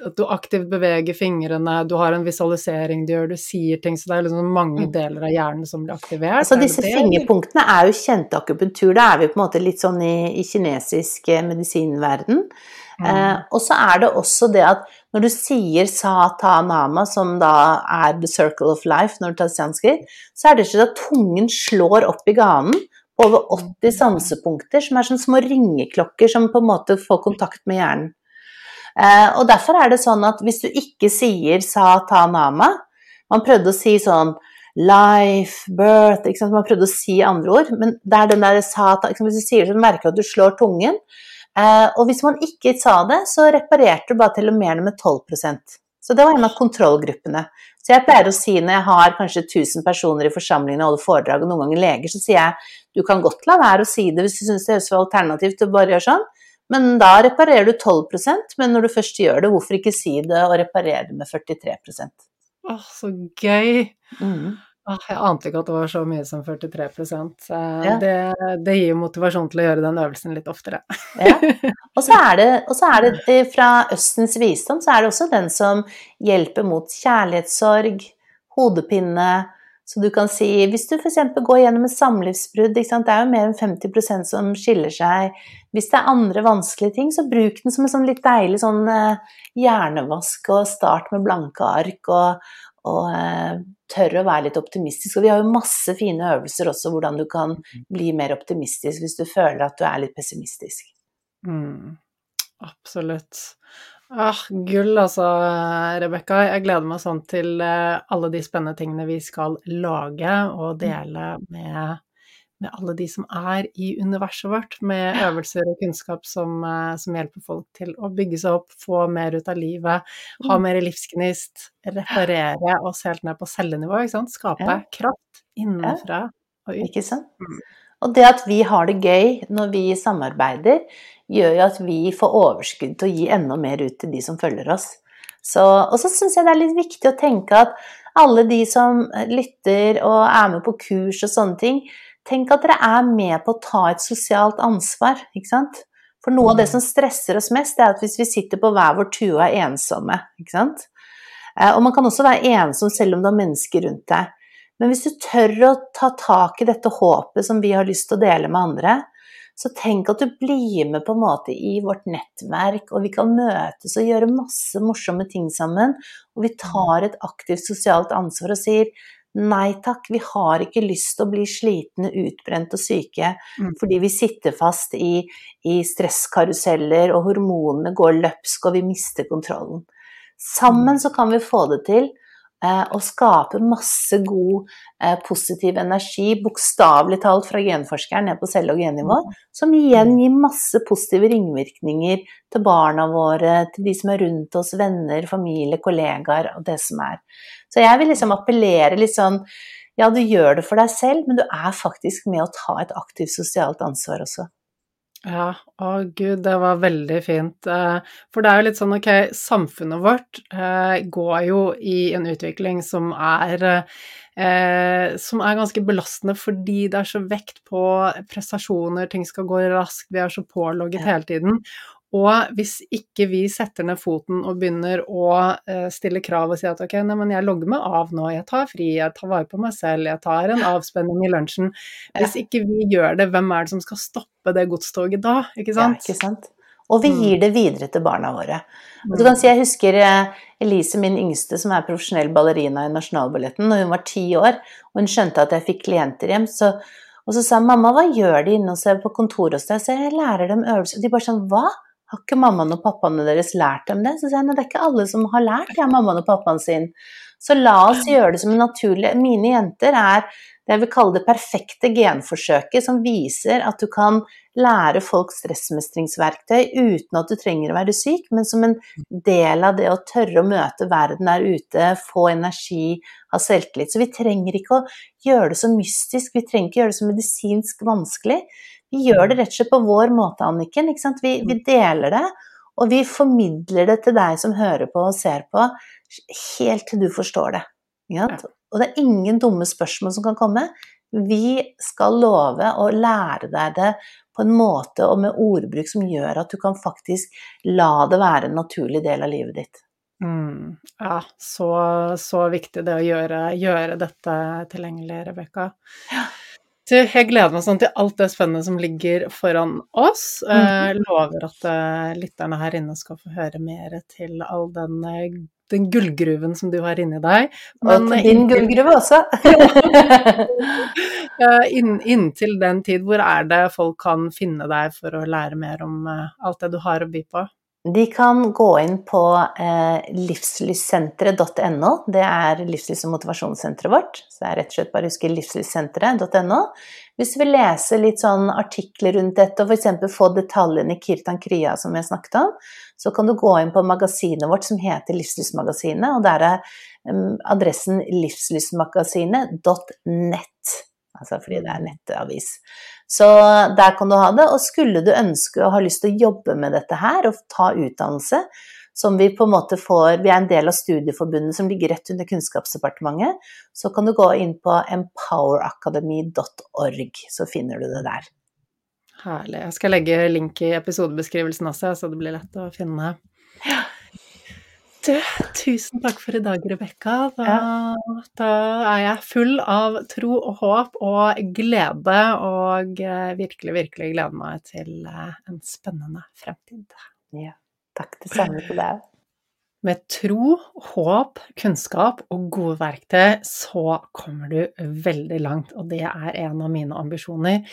at du aktivt beveger fingrene, du har en visualisering du gjør, du sier ting, så det er liksom mange mm. deler av hjernen som blir aktivert. Altså disse fingerpunktene er jo kjente akupunktur, da er vi på en måte litt sånn i, i kinesisk eh, medisinverden. Mm. Eh, og så er det også det at når du sier sa-ta-nama, som da er the circle of life når du tar sanskrit, så er det ikke at tungen slår opp i ganen over 80 sansepunkter, som er sånne små ringeklokker som på en måte får kontakt med hjernen. Eh, og derfor er det sånn at hvis du ikke sier sa ta nama Man prøvde å si sånn life, birth? Man prøvde å si andre ord, men det er den der sa ta Hvis du sier det, så merker du at du slår tungen. Eh, og hvis man ikke sa det, så reparerte du bare telomerene med 12% Så det var en av kontrollgruppene. Så jeg pleier å si når jeg har kanskje 1000 personer i forsamlingen og holder foredrag, og noen ganger leger, så sier jeg du kan godt la være å si det hvis du syns det høres for alternativt å bare gjøre sånn, men da reparerer du 12% men når du først gjør det, hvorfor ikke si det og reparere det med 43% Åh, så gøy! Mm. Åh, jeg ante ikke at det var så mye som 43 ja. det, det, gir motivasjon til å gjøre den øvelsen litt oftere. ja. Og så er det, er det eh, fra Østens visdom, så er det også den som hjelper mot kjærlighetssorg, hodepine, så du kan si, hvis du f.eks. går gjennom et samlivsbrudd, det er jo mer enn 50% som skiller seg. Hvis det er andre vanskelige ting, så bruk den som en sånn litt deilig sånn uh, hjernevask, og start med blanke ark, og, og eh, tør å være litt optimistisk. Og vi har jo masse fine øvelser også hvordan du kan bli mer optimistisk hvis du føler at du er litt pessimistisk. Mm, absolutt. Ah, gull altså, Rebekka. Jeg gleder meg sånn til eh, alle de spennende tingene vi skal lage og mm. dele med, med alle de som er i universet vårt, med øvelser og kunnskap som, eh, som, hjelper folk til å bygge seg opp, få mer ut av livet, ha mm. mer livsgnist, reparere oss helt ned på cellenivå, ikke sant? Skape ja. kraft innenfra og ut. Ikke sant? Mm. Og det at vi har det gøy når vi samarbeider, gjør jo at vi får overskudd til å gi enda mer ut til de som følger oss. Så, og så syns jeg det er litt viktig å tenke at alle de som lytter og er med på kurs og sånne ting, tenk at dere er med på å ta et sosialt ansvar, ikke sant? For noe av det mm. som stresser oss mest, det er at hvis vi sitter på hver vår tue og er ensomme, ikke sant? Eh, og man kan også være ensom selv om det er mennesker rundt deg. Men hvis du tør å ta tak i dette håpet som vi har lyst til å dele med andre, så tenk at du blir med på en måte i vårt nettverk, og vi kan møtes og gjøre masse morsomme ting sammen. Og vi tar et aktivt sosialt ansvar og sier nei takk, vi har ikke lyst til å bli slitne, utbrent og syke mm. fordi vi sitter fast i, i stresskaruseller, og hormonene går løpsk, og vi mister kontrollen. Sammen mm. så kan vi få det til. Eh, og skape masse god, eh, positiv energi, bokstavelig talt fra genforskeren ned på celle- og gennivå, som igjen gir masse positive ringvirkninger til barna våre, til de som er rundt oss, venner, familie, kollegaer og det som er. Så jeg vil liksom appellere litt sånn ja, du gjør det for deg selv, men du er faktisk med å ta et aktivt sosialt ansvar også. Ja, å gud, det var veldig fint. Eh, for det er jo litt sånn, ok, samfunnet vårt eh, går jo i en utvikling som er eh, som er ganske belastende fordi det er så vekt på prestasjoner, ting skal gå raskt, vi er så pålogget hele tiden. Og hvis ikke vi setter ned foten og begynner å uh, stille krav og si at ok, nei, men jeg logger meg av nå, jeg tar fri, jeg tar vare på meg selv, jeg tar en avspenning i lunsjen Hvis ikke vi gjør det, hvem er det som skal stoppe det godstoget da, ikke sant? Ja, ikke sant? Og vi gir mm. det videre til barna våre. Og du kan si, Jeg husker eh, Elise, min yngste, som er profesjonell ballerina i Nasjonalballetten, når hun var ti år, og hun skjønte at jeg fikk klienter hjem, så, og så sa mamma, hva gjør de inne hos deg på kontoret hos deg? Så jeg lærer dem øvelser. Og de bare sånn, hva? Har ikke mammaen og pappaene deres lært dem det? Så sier jeg det er ikke alle som har lært det av mammaen og pappaen sin. Så la oss gjøre det som en naturlig Mine jenter er det jeg vil kalle det perfekte genforsøket, som viser at du kan lære folk stressmestringsverktøy uten at du trenger å være syk, men som en del av det å tørre å møte verden der ute, få energi, ha selvtillit. Så vi trenger ikke å gjøre det så mystisk, vi trenger ikke å gjøre det så medisinsk vanskelig. Vi gjør det rett og slett på vår måte, Anniken. Vi, vi, deler det, og vi formidler det til deg som hører på og ser på, helt til du forstår det. Ja? Og det er ingen dumme spørsmål som kan komme. Vi skal love å lære deg det på en måte og med ordbruk som gjør at du kan faktisk la det være en naturlig del av livet ditt. Mm, ja, så, så, viktig det å gjøre, gjøre dette tilgjengelig, Rebekka. Ja. Jeg gleder meg sånn til alt det spennende som ligger foran oss. Jeg lover at uh, lytterne her inne skal få høre mer til all den, uh, den gullgruven som du har inni deg. Men, og din gullgruve også. inn, inntil den tid, hvor er det folk kan finne deg for å lære mer om alt det du har å by på? De kan gå inn på eh, livslyssenteret.no. Det er livslys- og motivasjonssenteret vårt. Så det er rett og slett bare å huske livslyssenteret.no. Hvis du vil lese litt sånn artikler rundt dette, og f.eks. få detaljene i Kirtan Krya som har snakket om, så kan du gå inn på magasinet vårt som heter Livslysmagasinet, og der er um, adressen livslysmagasinet.net altså fordi det er nettavis. Så der kan du ha det. Og skulle du ønske og ha lyst til å jobbe med dette her og ta utdannelse, som vi på en måte får Vi er en del av Studieforbundet som ligger rett under Kunnskapsdepartementet. Så kan du gå inn på empoweracademy.org, så finner du det der. Herlig. Jeg skal legge link i episodebeskrivelsen også, så det blir lett å finne. Ja. Du, tusen takk for i dag, Rebekka. Da, ja. da, er jeg full av tro og håp og glede, og eh, virkelig, virkelig gleder meg til eh, en spennende fremtid. Ja. Takk, det samme til deg. Med tro, håp, kunnskap og gode verktøy så kommer du veldig langt, og det er en av mine ambisjoner.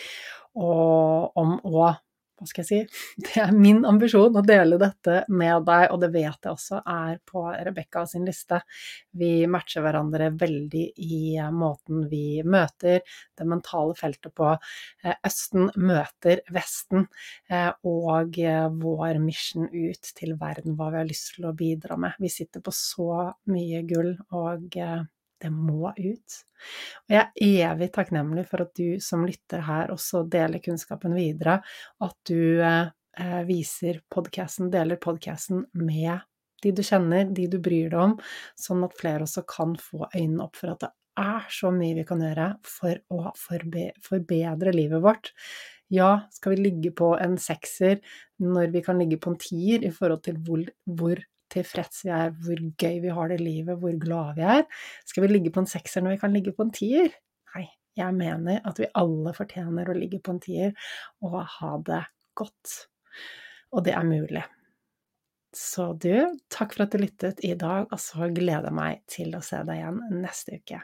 Og om å hva skal jeg si, det er min ambisjon å dele dette med deg, og det vet jeg også er på Rebekka sin liste. Vi matcher hverandre veldig i eh, måten vi møter det mentale feltet på. Eh, Østen møter Vesten, eh, og vår mission ut til verden, hva vi har lyst til å bidra med. Vi sitter på så mye gull, og det må ut. Og jeg er evig takknemlig for at du som lytter her også deler kunnskapen videre, at du eh, viser podkasten, deler podkasten med de du kjenner, de du bryr deg om, sånn at flere også kan få øynene opp for at det er så mye vi kan gjøre for å forbe forbedre livet vårt. Ja, skal vi ligge på en sekser når vi kan ligge på en tier i forhold til hvor, hvor tilfreds vi er, hvor gøy vi har det livet, hvor glade vi er. Skal vi ligge på en sekser når vi kan ligge på en tier? Nei, jeg mener at vi alle fortjener å ligge på en tier og ha det godt. Og det er mulig. Så du, takk for at du lyttet i dag, og så gleder jeg meg til å se deg igjen neste uke.